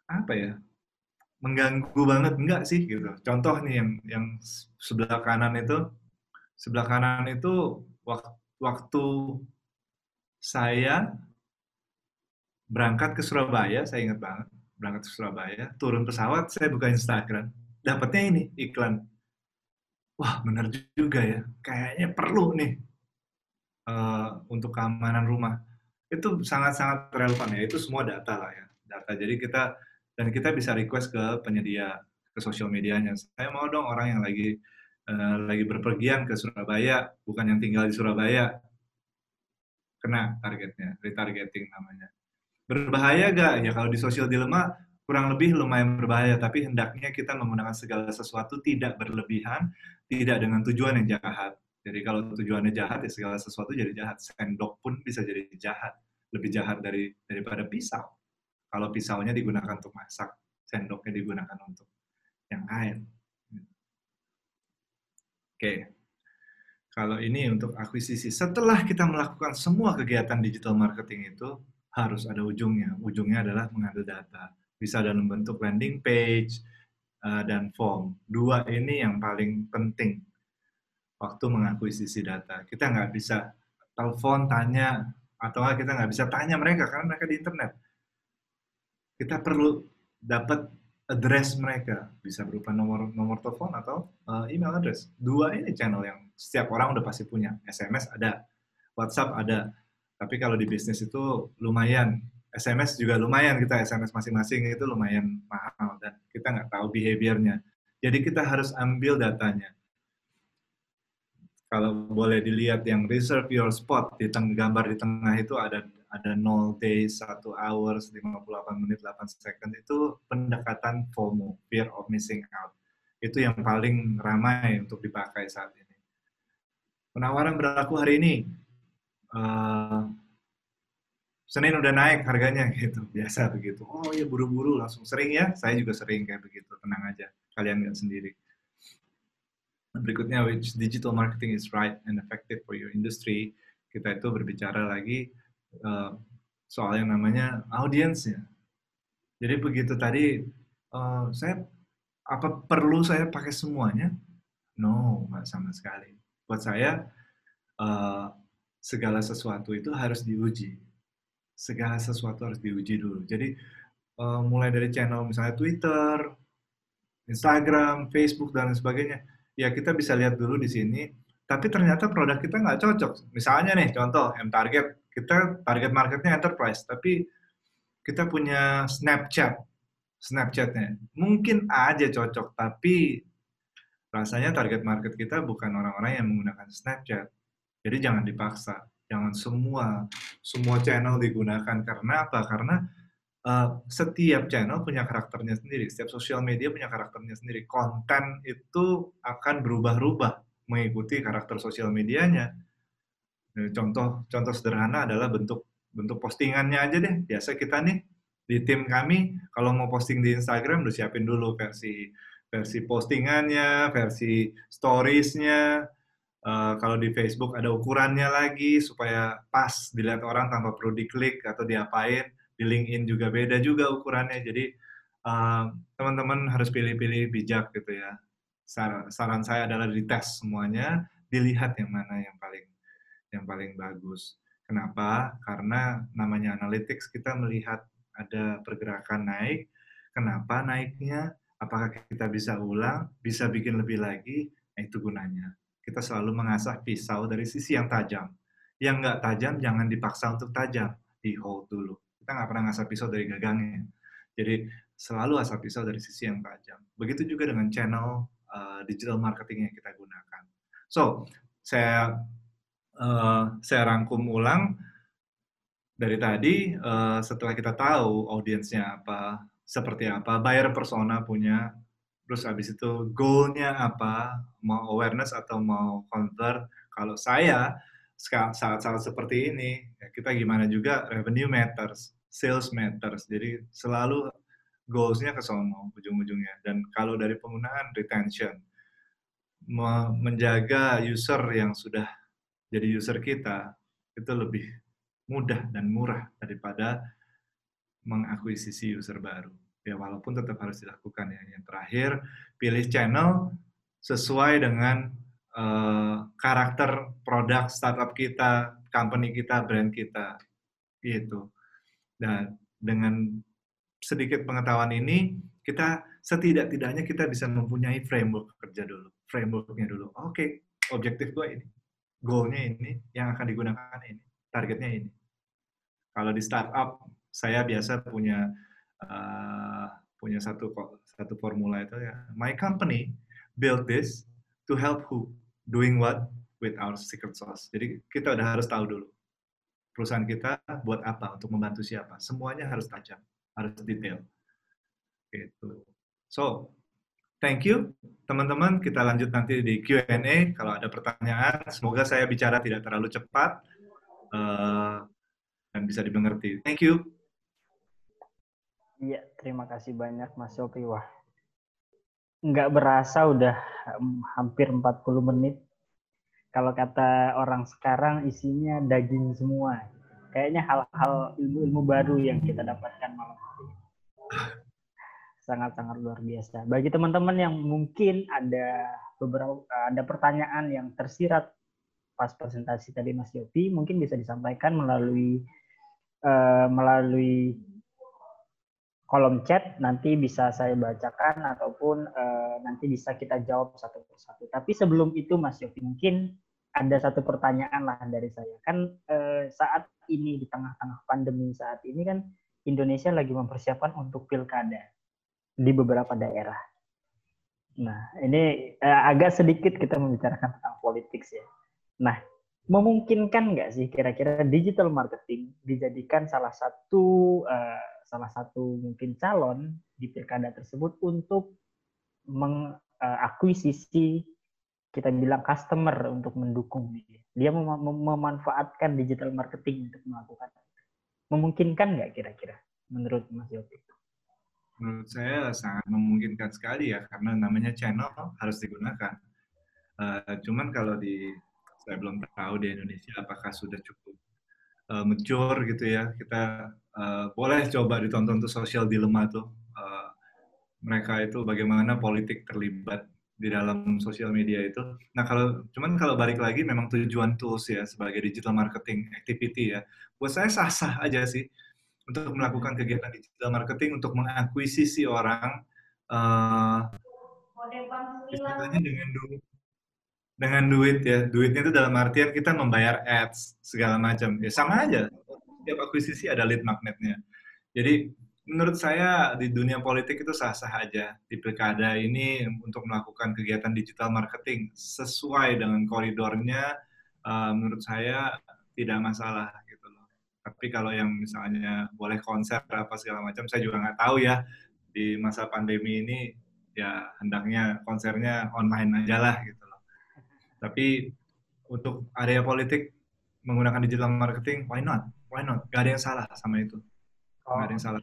apa ya mengganggu banget enggak sih gitu. Contoh nih yang yang sebelah kanan itu sebelah kanan itu waktu saya berangkat ke Surabaya, saya ingat banget, berangkat ke Surabaya, turun pesawat, saya buka Instagram, dapatnya ini iklan. Wah, benar juga ya, kayaknya perlu nih uh, untuk keamanan rumah. Itu sangat-sangat relevan ya, itu semua data lah ya, data. Jadi kita dan kita bisa request ke penyedia ke sosial medianya. Saya mau dong orang yang lagi uh, lagi berpergian ke Surabaya, bukan yang tinggal di Surabaya. Kena targetnya, retargeting namanya. Berbahaya gak? Ya kalau di sosial dilema kurang lebih lumayan berbahaya, tapi hendaknya kita menggunakan segala sesuatu tidak berlebihan, tidak dengan tujuan yang jahat. Jadi kalau tujuannya jahat, ya segala sesuatu jadi jahat. Sendok pun bisa jadi jahat. Lebih jahat dari daripada pisau. Kalau pisaunya digunakan untuk masak, sendoknya digunakan untuk yang lain. Oke. Kalau ini untuk akuisisi. Setelah kita melakukan semua kegiatan digital marketing itu, harus ada ujungnya. Ujungnya adalah mengambil data. Bisa dalam bentuk landing page eh, dan form. Dua ini yang paling penting waktu mengakuisisi data. Kita nggak bisa telepon, tanya, atau kita nggak bisa tanya mereka karena mereka di internet kita perlu dapat address mereka. Bisa berupa nomor nomor telepon atau uh, email address. Dua ini channel yang setiap orang udah pasti punya. SMS ada WhatsApp ada. Tapi kalau di bisnis itu lumayan. SMS juga lumayan. Kita SMS masing-masing itu lumayan mahal dan kita nggak tahu behaviornya. Jadi kita harus ambil datanya. Kalau boleh dilihat yang reserve your spot di tengah gambar di tengah itu ada ada 0 days, 1 hours, 58 menit, 8 second itu pendekatan FOMO, fear of missing out. Itu yang paling ramai untuk dipakai saat ini. Penawaran berlaku hari ini. Uh, Senin udah naik harganya gitu, biasa begitu. Oh ya buru-buru langsung sering ya, saya juga sering kayak begitu, tenang aja, kalian nggak sendiri. Berikutnya, which digital marketing is right and effective for your industry, kita itu berbicara lagi uh, soal yang namanya audiensnya. Jadi begitu tadi uh, saya apa perlu saya pakai semuanya? No, nggak sama sekali. Buat saya uh, segala sesuatu itu harus diuji. Segala sesuatu harus diuji dulu. Jadi mulai dari channel misalnya Twitter, Instagram, Facebook dan sebagainya, ya kita bisa lihat dulu di sini. Tapi ternyata produk kita nggak cocok. Misalnya nih, contoh M Target kita target marketnya enterprise, tapi kita punya Snapchat, Snapchatnya mungkin aja cocok, tapi rasanya target market kita bukan orang-orang yang menggunakan Snapchat. Jadi jangan dipaksa, jangan semua semua channel digunakan karena apa? Karena uh, setiap channel punya karakternya sendiri, setiap sosial media punya karakternya sendiri. Konten itu akan berubah-ubah mengikuti karakter sosial medianya contoh contoh sederhana adalah bentuk bentuk postingannya aja deh. Biasa kita nih di tim kami kalau mau posting di Instagram udah siapin dulu versi versi postingannya, versi storiesnya. Uh, kalau di Facebook ada ukurannya lagi supaya pas dilihat orang tanpa perlu diklik atau diapain. Di LinkedIn juga beda juga ukurannya. Jadi uh, teman-teman harus pilih-pilih bijak gitu ya. saran saya adalah dites semuanya, dilihat yang mana yang paling yang paling bagus. Kenapa? Karena namanya analytics kita melihat ada pergerakan naik. Kenapa naiknya? Apakah kita bisa ulang? Bisa bikin lebih lagi? Nah, itu gunanya. Kita selalu mengasah pisau dari sisi yang tajam. Yang nggak tajam jangan dipaksa untuk tajam. Di hold dulu. Kita nggak pernah ngasah pisau dari gagangnya. Jadi selalu asah pisau dari sisi yang tajam. Begitu juga dengan channel uh, digital marketing yang kita gunakan. So, saya uh, saya rangkum ulang dari tadi uh, setelah kita tahu audiensnya apa, seperti apa, buyer persona punya terus habis itu goalnya apa, mau awareness atau mau convert. Kalau saya saat-saat seperti ini, ya kita gimana juga revenue matters, sales matters. Jadi selalu goalsnya ke sono ujung-ujungnya. Dan kalau dari penggunaan retention, menjaga user yang sudah jadi user kita itu lebih mudah dan murah daripada mengakuisisi user baru. Ya walaupun tetap harus dilakukan ya. Yang terakhir, pilih channel sesuai dengan uh, karakter produk startup kita, company kita, brand kita. Gitu. Dan dengan sedikit pengetahuan ini, kita setidak-tidaknya kita bisa mempunyai framework kerja dulu. Frameworknya dulu. Oke, okay, objektif gue ini. Goalnya ini, yang akan digunakan ini. Targetnya ini. Kalau di startup, saya biasa punya uh, punya satu satu formula itu ya. My company build this to help who, doing what with our secret sauce. Jadi kita udah harus tahu dulu perusahaan kita buat apa untuk membantu siapa. Semuanya harus tajam, harus detail. Gitu. So, thank you teman-teman. Kita lanjut nanti di Q&A kalau ada pertanyaan. Semoga saya bicara tidak terlalu cepat. Uh, dan bisa dimengerti. Thank you. Iya, terima kasih banyak Mas Sopi. Wah, nggak berasa udah hampir 40 menit. Kalau kata orang sekarang isinya daging semua. Kayaknya hal-hal ilmu-ilmu baru yang kita dapatkan malam hari. Sangat-sangat luar biasa. Bagi teman-teman yang mungkin ada beberapa ada pertanyaan yang tersirat pas presentasi tadi Mas Yopi, mungkin bisa disampaikan melalui uh, melalui kolom chat nanti bisa saya bacakan ataupun uh, nanti bisa kita jawab satu persatu. Tapi sebelum itu Mas Yofi mungkin ada satu pertanyaan lah dari saya. Kan uh, saat ini di tengah-tengah pandemi saat ini kan Indonesia lagi mempersiapkan untuk pilkada di beberapa daerah. Nah, ini uh, agak sedikit kita membicarakan tentang politik ya. Nah, memungkinkan nggak sih kira-kira digital marketing dijadikan salah satu uh, salah satu mungkin calon di pilkada tersebut untuk mengakuisisi kita bilang customer untuk mendukung dia. Dia mem memanfaatkan digital marketing untuk melakukan memungkinkan nggak kira-kira menurut Mas Yopi? Menurut saya sangat memungkinkan sekali ya karena namanya channel harus digunakan. Uh, cuman kalau di saya belum tahu di Indonesia apakah sudah cukup uh, mature gitu ya. Kita uh, boleh coba ditonton tuh Social Dilemma tuh. Uh, mereka itu bagaimana politik terlibat di dalam sosial media itu. Nah kalau cuman kalau balik lagi memang tujuan tools ya sebagai digital marketing activity ya. Buat saya sah-sah aja sih untuk melakukan kegiatan digital marketing untuk mengakuisisi orang uh, istilahnya dengan dulu dengan duit ya. Duitnya itu dalam artian kita membayar ads segala macam. Ya sama aja. Setiap akuisisi ada lead magnetnya. Jadi menurut saya di dunia politik itu sah-sah aja. Di pilkada ini untuk melakukan kegiatan digital marketing sesuai dengan koridornya uh, menurut saya tidak masalah tapi kalau yang misalnya boleh konser apa segala macam saya juga nggak tahu ya di masa pandemi ini ya hendaknya konsernya online aja lah gitu tapi untuk area politik menggunakan digital marketing, why not? Why not? Gak ada yang salah sama itu. Oh. Gak ada yang salah.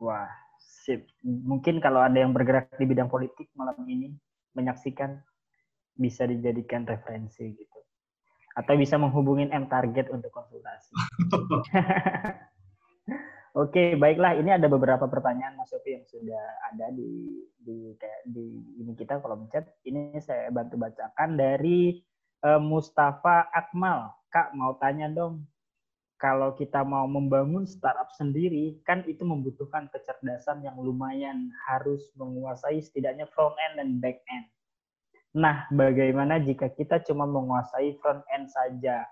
Wah, sip. Mungkin kalau ada yang bergerak di bidang politik malam ini menyaksikan bisa dijadikan referensi gitu. Atau bisa menghubungin M Target untuk konsultasi. Oke, baiklah. Ini ada beberapa pertanyaan Mas Sofi yang sudah ada di di di ini kita kolom chat. Ini saya bantu bacakan dari uh, Mustafa Akmal. Kak mau tanya dong, kalau kita mau membangun startup sendiri, kan itu membutuhkan kecerdasan yang lumayan harus menguasai setidaknya front end dan back end. Nah, bagaimana jika kita cuma menguasai front end saja?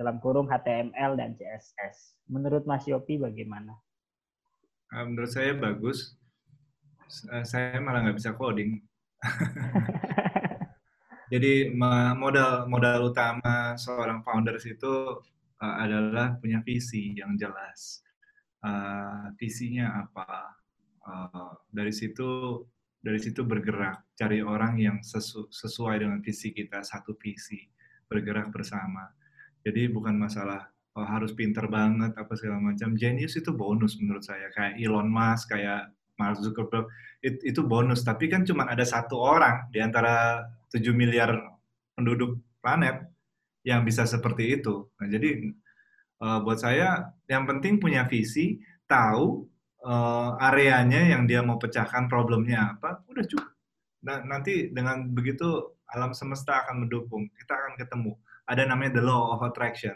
dalam kurung HTML dan CSS. Menurut Mas Yopi bagaimana? Uh, menurut saya bagus. Uh, saya malah nggak bisa coding. Jadi modal modal utama seorang founders itu uh, adalah punya visi yang jelas. Uh, visinya apa? Uh, dari situ dari situ bergerak, cari orang yang sesu, sesuai dengan visi kita, satu visi, bergerak bersama. Jadi bukan masalah oh, harus pinter banget apa segala macam. Genius itu bonus menurut saya. Kayak Elon Musk, kayak Mark Zuckerberg, it, itu bonus. Tapi kan cuma ada satu orang di antara 7 miliar penduduk planet yang bisa seperti itu. Nah, jadi uh, buat saya yang penting punya visi, tahu uh, areanya yang dia mau pecahkan problemnya apa, udah cukup. Nah, nanti dengan begitu alam semesta akan mendukung, kita akan ketemu. Ada namanya the law of attraction.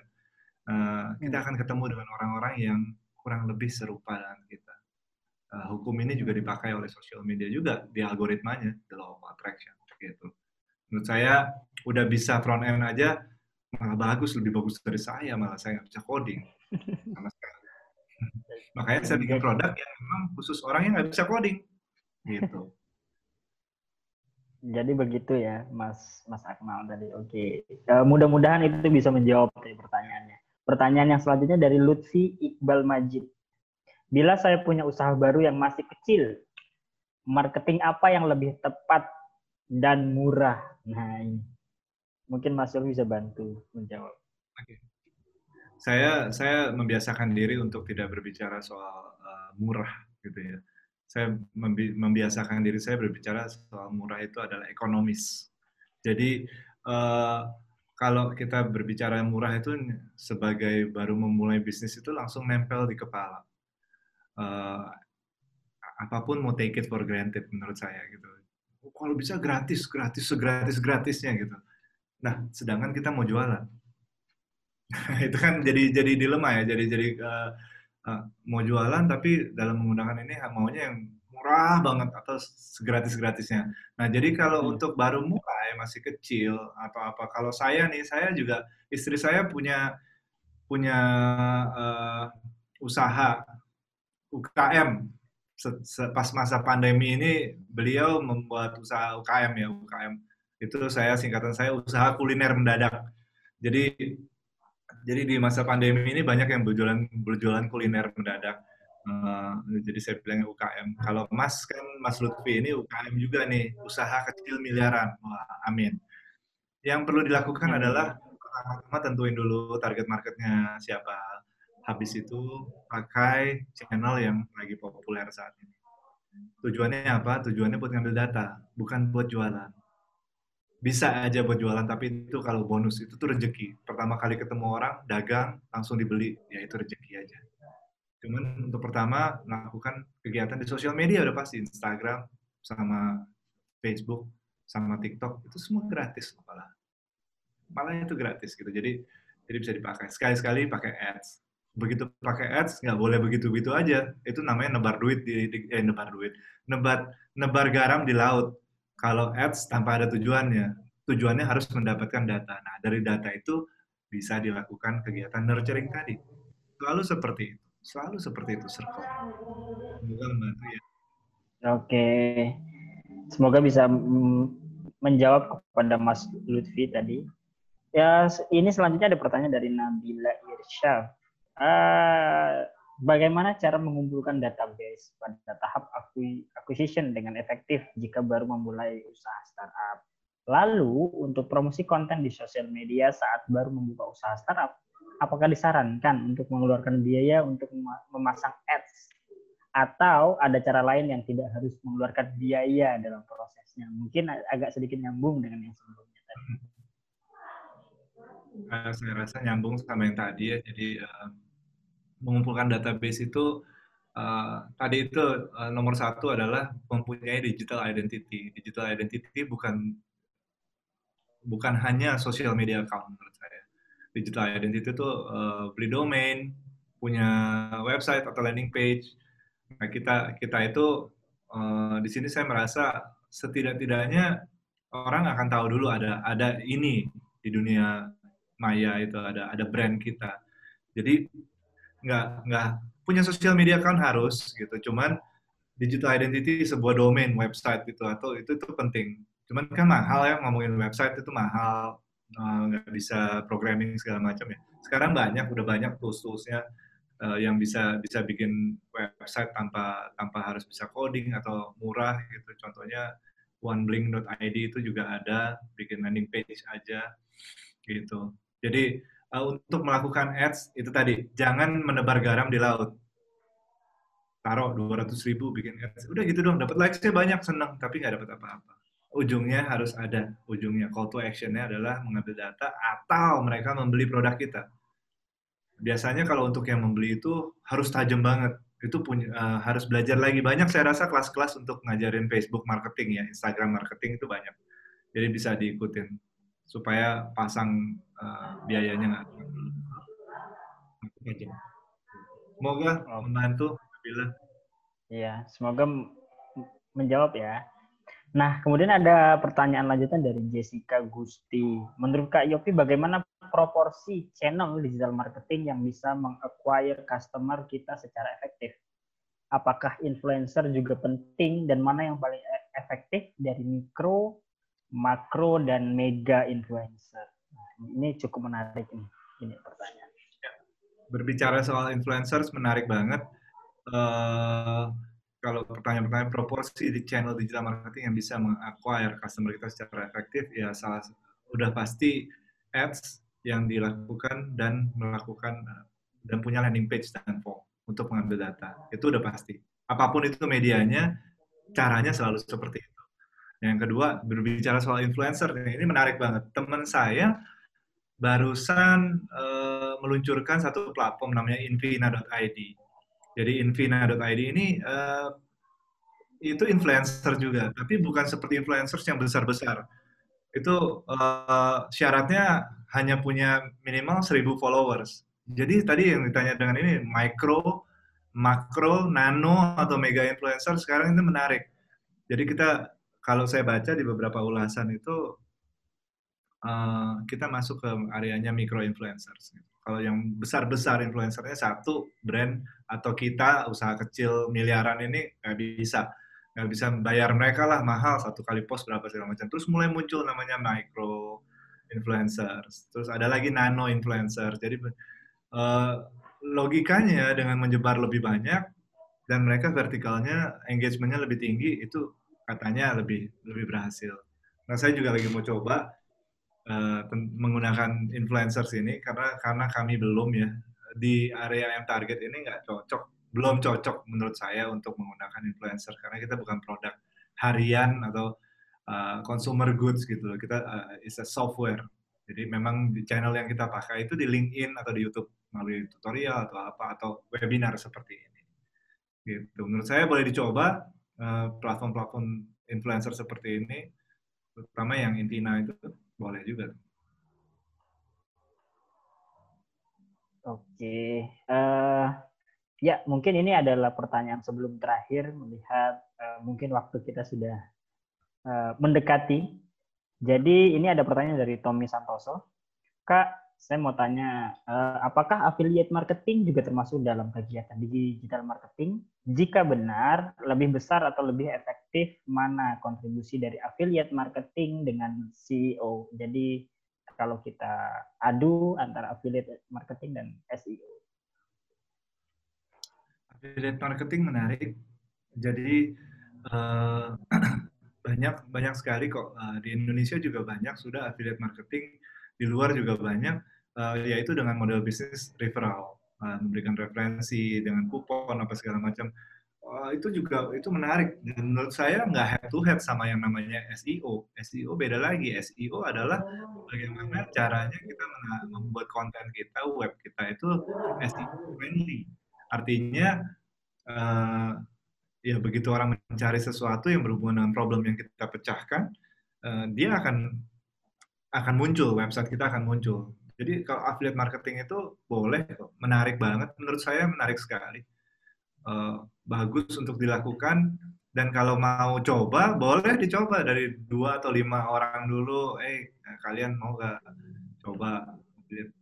Uh, kita akan ketemu dengan orang-orang yang kurang lebih serupa dengan kita. Uh, hukum ini juga dipakai oleh sosial media juga di algoritmanya, the law of attraction. Gitu. Menurut saya udah bisa front end aja malah bagus, lebih bagus dari saya, malah saya nggak bisa coding sama sekali. Makanya saya bikin produk yang memang khusus orang yang nggak bisa coding, gitu. Jadi begitu ya, Mas Mas Akmal tadi. Oke, uh, mudah-mudahan itu bisa menjawab dari pertanyaannya. Pertanyaan yang selanjutnya dari Lutfi Iqbal Majid. Bila saya punya usaha baru yang masih kecil, marketing apa yang lebih tepat dan murah? Nah, ini Mungkin Mas Yul bisa bantu menjawab. Oke. Saya saya membiasakan diri untuk tidak berbicara soal uh, murah gitu ya. Saya membi membiasakan diri saya berbicara soal murah itu adalah ekonomis. Jadi uh, kalau kita berbicara murah itu sebagai baru memulai bisnis itu langsung nempel di kepala. Uh, apa pun mau take it for granted menurut saya gitu. Kalau bisa gratis, gratis, segratis gratisnya gitu Nah, sedangkan kita mau jualan. itu kan jadi jadi dilema ya, jadi jadi uh, uh, mau jualan tapi dalam menggunakan ini maunya yang murah banget atau segratis-gratisnya. Nah, jadi kalau hmm. untuk baru mulai masih kecil atau apa, kalau saya nih, saya juga istri saya punya punya uh, usaha UKM. Pas masa pandemi ini beliau membuat usaha UKM ya, UKM itu saya singkatan saya usaha kuliner mendadak. Jadi jadi di masa pandemi ini banyak yang berjualan berjualan kuliner mendadak. Uh, jadi saya bilang UKM. Kalau Mas kan Mas Lutfi ini UKM juga nih, usaha kecil miliaran. Wah, amin. Yang perlu dilakukan adalah pertama-tama tentuin dulu target marketnya siapa. Habis itu pakai channel yang lagi populer saat ini. Tujuannya apa? Tujuannya buat ngambil data, bukan buat jualan bisa aja buat jualan tapi itu kalau bonus itu tuh rezeki pertama kali ketemu orang dagang langsung dibeli. Ya itu rezeki aja. Cuman untuk pertama melakukan kegiatan di sosial media udah pasti. Instagram sama Facebook sama TikTok itu semua gratis malah. Malah itu gratis gitu. Jadi jadi bisa dipakai. Sekali-sekali pakai ads. Begitu pakai ads nggak boleh begitu begitu aja. Itu namanya nebar duit di, di eh, nebar duit. Nebar nebar garam di laut kalau ads tanpa ada tujuannya, tujuannya harus mendapatkan data. Nah, dari data itu bisa dilakukan kegiatan nurturing tadi. Selalu seperti itu. Selalu seperti itu, circle. Semoga membantu ya. Oke. Semoga bisa menjawab kepada Mas Lutfi tadi. Ya, ini selanjutnya ada pertanyaan dari Nabila Irsyaf. Uh, bagaimana cara mengumpulkan database pada tahap acquisition dengan efektif jika baru memulai usaha startup. Lalu untuk promosi konten di sosial media saat baru membuka usaha startup, apakah disarankan untuk mengeluarkan biaya untuk memasang ads atau ada cara lain yang tidak harus mengeluarkan biaya dalam prosesnya? Mungkin agak sedikit nyambung dengan yang sebelumnya tadi. Uh, saya rasa nyambung sama yang tadi ya. Jadi uh, mengumpulkan database itu uh, tadi itu uh, nomor satu adalah mempunyai digital identity. Digital identity bukan bukan hanya social media account menurut saya. Digital identity itu uh, beli domain, punya website atau landing page. Nah, kita kita itu uh, di sini saya merasa setidak-tidaknya orang akan tahu dulu ada ada ini di dunia maya itu ada ada brand kita. Jadi nggak nggak punya sosial media kan harus gitu cuman digital identity sebuah domain website gitu atau itu itu penting cuman kan mahal ya ngomongin website itu mahal nggak uh, bisa programming segala macam ya sekarang banyak udah banyak tools toolsnya uh, yang bisa bisa bikin website tanpa tanpa harus bisa coding atau murah gitu. Contohnya oneblink.id itu juga ada bikin landing page aja gitu. Jadi uh, untuk melakukan ads itu tadi jangan menebar garam di laut. Taruh 200 ribu bikin ads, udah gitu dong, dapat likes-nya banyak, seneng, tapi nggak dapat apa-apa. Ujungnya harus ada, ujungnya call to action-nya adalah mengambil data atau mereka membeli produk kita. Biasanya kalau untuk yang membeli itu harus tajam banget. Itu punya uh, harus belajar lagi. Banyak saya rasa kelas-kelas untuk ngajarin Facebook marketing ya Instagram marketing itu banyak. Jadi bisa diikutin supaya pasang uh, biayanya nggak semoga membantu bila iya semoga menjawab ya Nah, kemudian ada pertanyaan lanjutan dari Jessica Gusti. Menurut Kak Yopi, bagaimana proporsi channel digital marketing yang bisa mengacquire customer kita secara efektif? Apakah influencer juga penting dan mana yang paling e-, efektif dari mikro, makro, dan mega influencer? Ini cukup menarik ini, ini pertanyaan. Ya. Berbicara soal influencers menarik banget. Uh, kalau pertanyaan-pertanyaan proporsi di channel digital marketing yang bisa mengacquire customer kita secara efektif, ya salah udah pasti ads yang dilakukan dan melakukan dan punya landing page dan form untuk mengambil data. Itu udah pasti. Apa pun itu medianya, caranya selalu seperti itu. Yang kedua, berbicara soal influencer, ini menarik banget. Teman saya barusan uh, meluncurkan satu platform namanya invina.id jadi Invina.id ini uh, itu influencer juga, tapi bukan seperti influencers yang besar-besar. Itu uh, syaratnya hanya punya minimal 1000 followers. Jadi tadi yang ditanya dengan ini micro, makro, nano atau mega influencer sekarang itu menarik. Jadi kita kalau saya baca di beberapa ulasan itu uh, kita masuk ke areanya micro influencers. Kalau yang besar-besar influencernya satu brand atau kita usaha kecil miliaran ini nggak bisa nggak bisa bayar mereka lah mahal satu kali post berapa segala macam. Terus mulai muncul namanya micro influencers. Terus ada lagi nano influencer. Jadi uh, logikanya dengan menyebar lebih banyak dan mereka vertikalnya engagementnya lebih tinggi itu katanya lebih lebih berhasil. Nah saya juga lagi mau coba uh, menggunakan influencers ini karena karena kami belum ya di area yang target ini nggak cocok belum cocok menurut saya untuk menggunakan influencer karena kita bukan produk harian atau uh, consumer goods gitu loh. Kita uh, is a software. Jadi memang di channel yang kita pakai itu di LinkedIn atau di YouTube melalui tutorial atau apa atau webinar seperti ini. Gitu. Menurut saya boleh dicoba platform-platform uh, influencer seperti ini terutama yang Intina itu boleh juga. Oke, uh, ya mungkin ini adalah pertanyaan sebelum terakhir melihat uh, mungkin waktu kita sudah uh, mendekati. Jadi ini ada pertanyaan dari Tommy Santoso. Kak, saya mau tanya, uh, apakah affiliate marketing juga termasuk dalam kegiatan digital marketing? Jika benar, lebih besar atau lebih efektif mana kontribusi dari affiliate marketing dengan CEO? Jadi kalau kita adu antara affiliate marketing dan SEO. Affiliate marketing menarik. Jadi uh, banyak banyak sekali kok uh, di Indonesia juga banyak sudah affiliate marketing di luar juga banyak uh, yaitu dengan model bisnis referral uh, memberikan referensi dengan kupon apa segala macam. Uh, itu juga itu menarik. Dan menurut saya nggak head to head sama yang namanya SEO SEO beda lagi. SEO adalah bagaimana caranya kita membuat konten kita web kita itu SEO friendly. Artinya uh, ya begitu orang mencari sesuatu yang berhubungan dengan problem yang kita pecahkan uh, dia akan akan muncul website kita akan muncul jadi kalau affiliate marketing itu boleh menarik banget. Menurut saya menarik sekali. Uh, bagus untuk dilakukan dan kalau mau coba boleh dicoba dari dua atau lima orang dulu. Eh kalian mau gak coba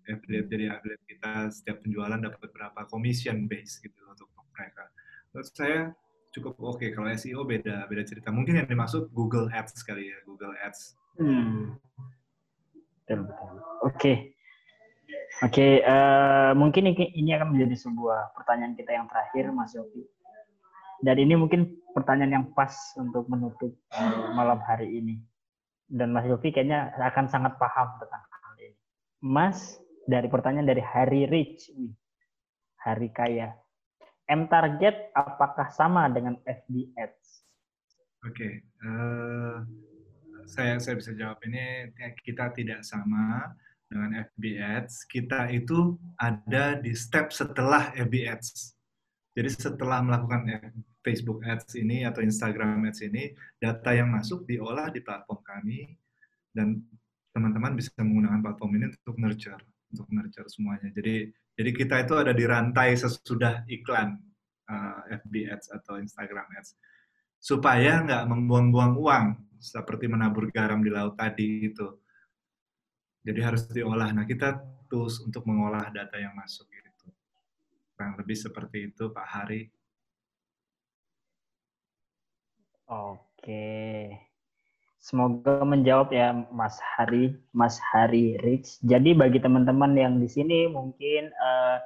affiliate jadi affiliate kita setiap penjualan dapat berapa commission base gitu untuk mereka. Menurut saya cukup oke. Okay. Kalau SEO beda beda cerita. Mungkin yang dimaksud Google Ads kali ya, Google Ads. Hmm. Oke. Okay. Oke, uh, mungkin ini, akan menjadi sebuah pertanyaan kita yang terakhir, Mas Yofi. Dan ini mungkin pertanyaan yang pas untuk menutup uh, malam hari ini. Dan Mas Yofi kayaknya akan sangat paham tentang hal ini. Mas, dari pertanyaan dari Hari Rich, Hari Kaya. M target apakah sama dengan FB Ads? Oke, okay. uh, eh, saya saya bisa jawab ini kita tidak sama dengan FB Ads, kita itu ada di step setelah FB Ads. Jadi setelah melakukan Facebook Ads ini atau Instagram Ads ini, data yang masuk diolah di platform kami dan teman-teman bisa menggunakan platform ini untuk nurture, untuk nurture semuanya. Jadi jadi kita itu ada di rantai sesudah iklan uh, eh, FB Ads atau Instagram Ads supaya nggak membuang-buang uang seperti menabur garam di laut tadi itu jadi harus diolah. Nah, kita tools untuk mengolah data yang masuk itu. Kurang lebih seperti itu, Pak Hari. Oke. Semoga menjawab ya Mas Hari, Mas Hari Rich. Jadi bagi teman-teman yang di sini mungkin uh,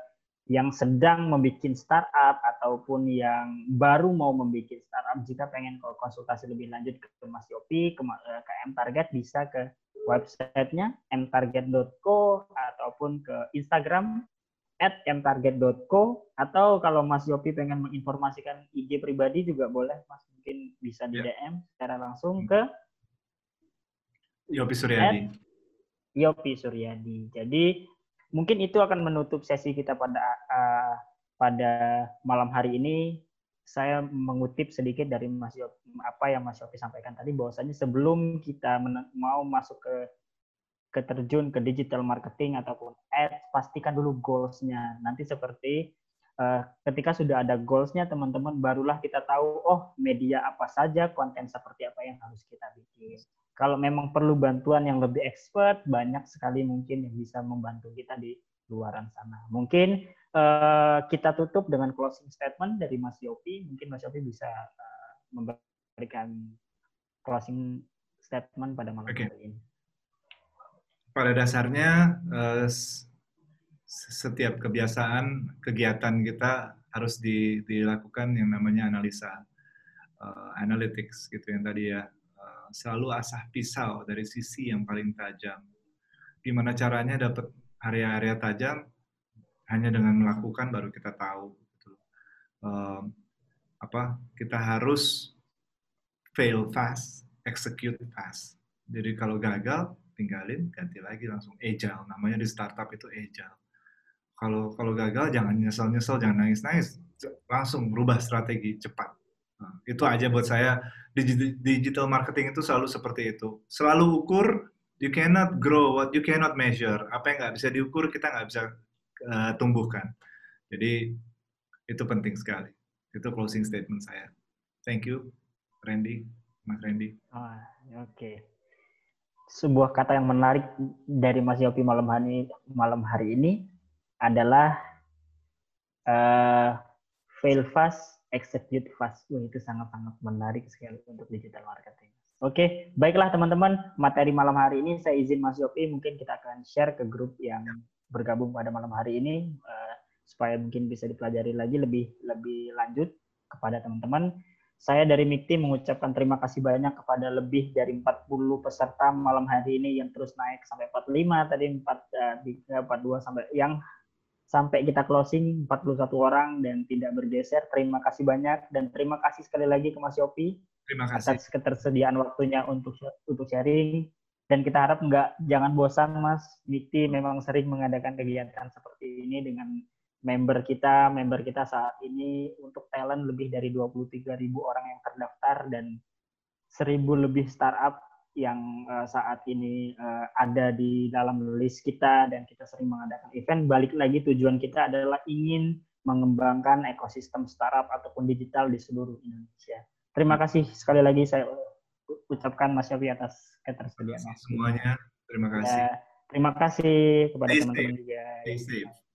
yang sedang membuat startup ataupun yang baru mau membuat startup, jika pengen konsultasi lebih lanjut ke Mas Yopi, ke, eh, ke M Target bisa ke websitenya mtarget.co ataupun ke Instagram at mtarget.co atau kalau Mas Yopi pengen menginformasikan IG pribadi juga boleh Mas mungkin bisa di DM ya. secara langsung ke Yopi Suryadi. Yopi Suryadi. Jadi mungkin itu akan menutup sesi kita pada uh, pada malam hari ini saya mengutip sedikit dari Mas Yopi, apa yang Mas Yopi sampaikan tadi bahwasanya sebelum kita mau masuk ke ke terjun ke digital marketing ataupun ads pastikan dulu goalsnya. Nanti seperti uh, ketika sudah ada goalsnya teman-teman barulah kita tahu oh media apa saja konten seperti apa yang harus kita bikin. Kalau memang perlu bantuan yang lebih expert banyak sekali mungkin yang bisa membantu kita di luaran sana. Mungkin uh, kita tutup dengan closing statement dari Mas Yopi. Mungkin Mas Yopi bisa uh, memberikan closing statement pada malam okay. hari ini. Pada dasarnya uh, setiap kebiasaan kegiatan kita harus di, dilakukan yang namanya analisa uh, analytics gitu yang tadi ya uh, selalu asah pisau dari sisi yang paling tajam. Gimana caranya dapat area-area tajam hanya dengan melakukan baru kita tahu gitu. um, apa kita harus fail fast execute fast. Jadi kalau gagal tinggalin ganti lagi langsung. Agile namanya di startup itu agile. Kalau kalau gagal jangan nyesel nyesel jangan nangis nangis langsung berubah strategi cepat. Nah, itu aja buat saya. Digital marketing itu selalu seperti itu. Selalu ukur you cannot grow what you cannot measure. Apa yang nggak bisa diukur kita nggak bisa uh, tumbuhkan. Jadi itu penting sekali. Itu closing statement saya. Thank you, Randy, Mas Randy. Oh, Oke. Okay. Sebuah kata yang menarik dari Mas Yopi malam hari malam hari ini adalah uh, fail fast, execute fast. Wah, itu sangat-sangat menarik sekali untuk digital marketing. Oke, baiklah teman-teman, materi malam hari ini saya izin Mas Yopi, mungkin kita akan share ke grup yang bergabung pada malam hari ini uh, supaya mungkin bisa dipelajari lagi lebih lebih lanjut kepada teman-teman. Saya dari MIKTI mengucapkan terima kasih banyak kepada lebih dari 40 peserta malam hari ini yang terus naik sampai 45 tadi 4 uh, 42 sampai yang sampai kita closing 41 orang dan tidak bergeser. Terima kasih banyak dan terima kasih sekali lagi ke Mas Yopi Terima kasih. atas ketersediaan waktunya untuk untuk sharing dan kita harap nggak jangan bosan Mas. Dikti memang sering mengadakan kegiatan seperti ini dengan member kita member kita saat ini. Untuk talent lebih dari 23 ribu orang yang terdaftar dan seribu lebih startup yang uh, saat ini uh, ada di dalam list kita dan kita sering mengadakan event. Balik lagi tujuan kita adalah ingin mengembangkan ekosistem startup ataupun digital di seluruh Indonesia. Terima kasih sekali lagi saya ucapkan Mas Yofi atas ketersediaan semuanya. Terima kasih. Ya, terima kasih kepada teman-teman juga. Stay safe.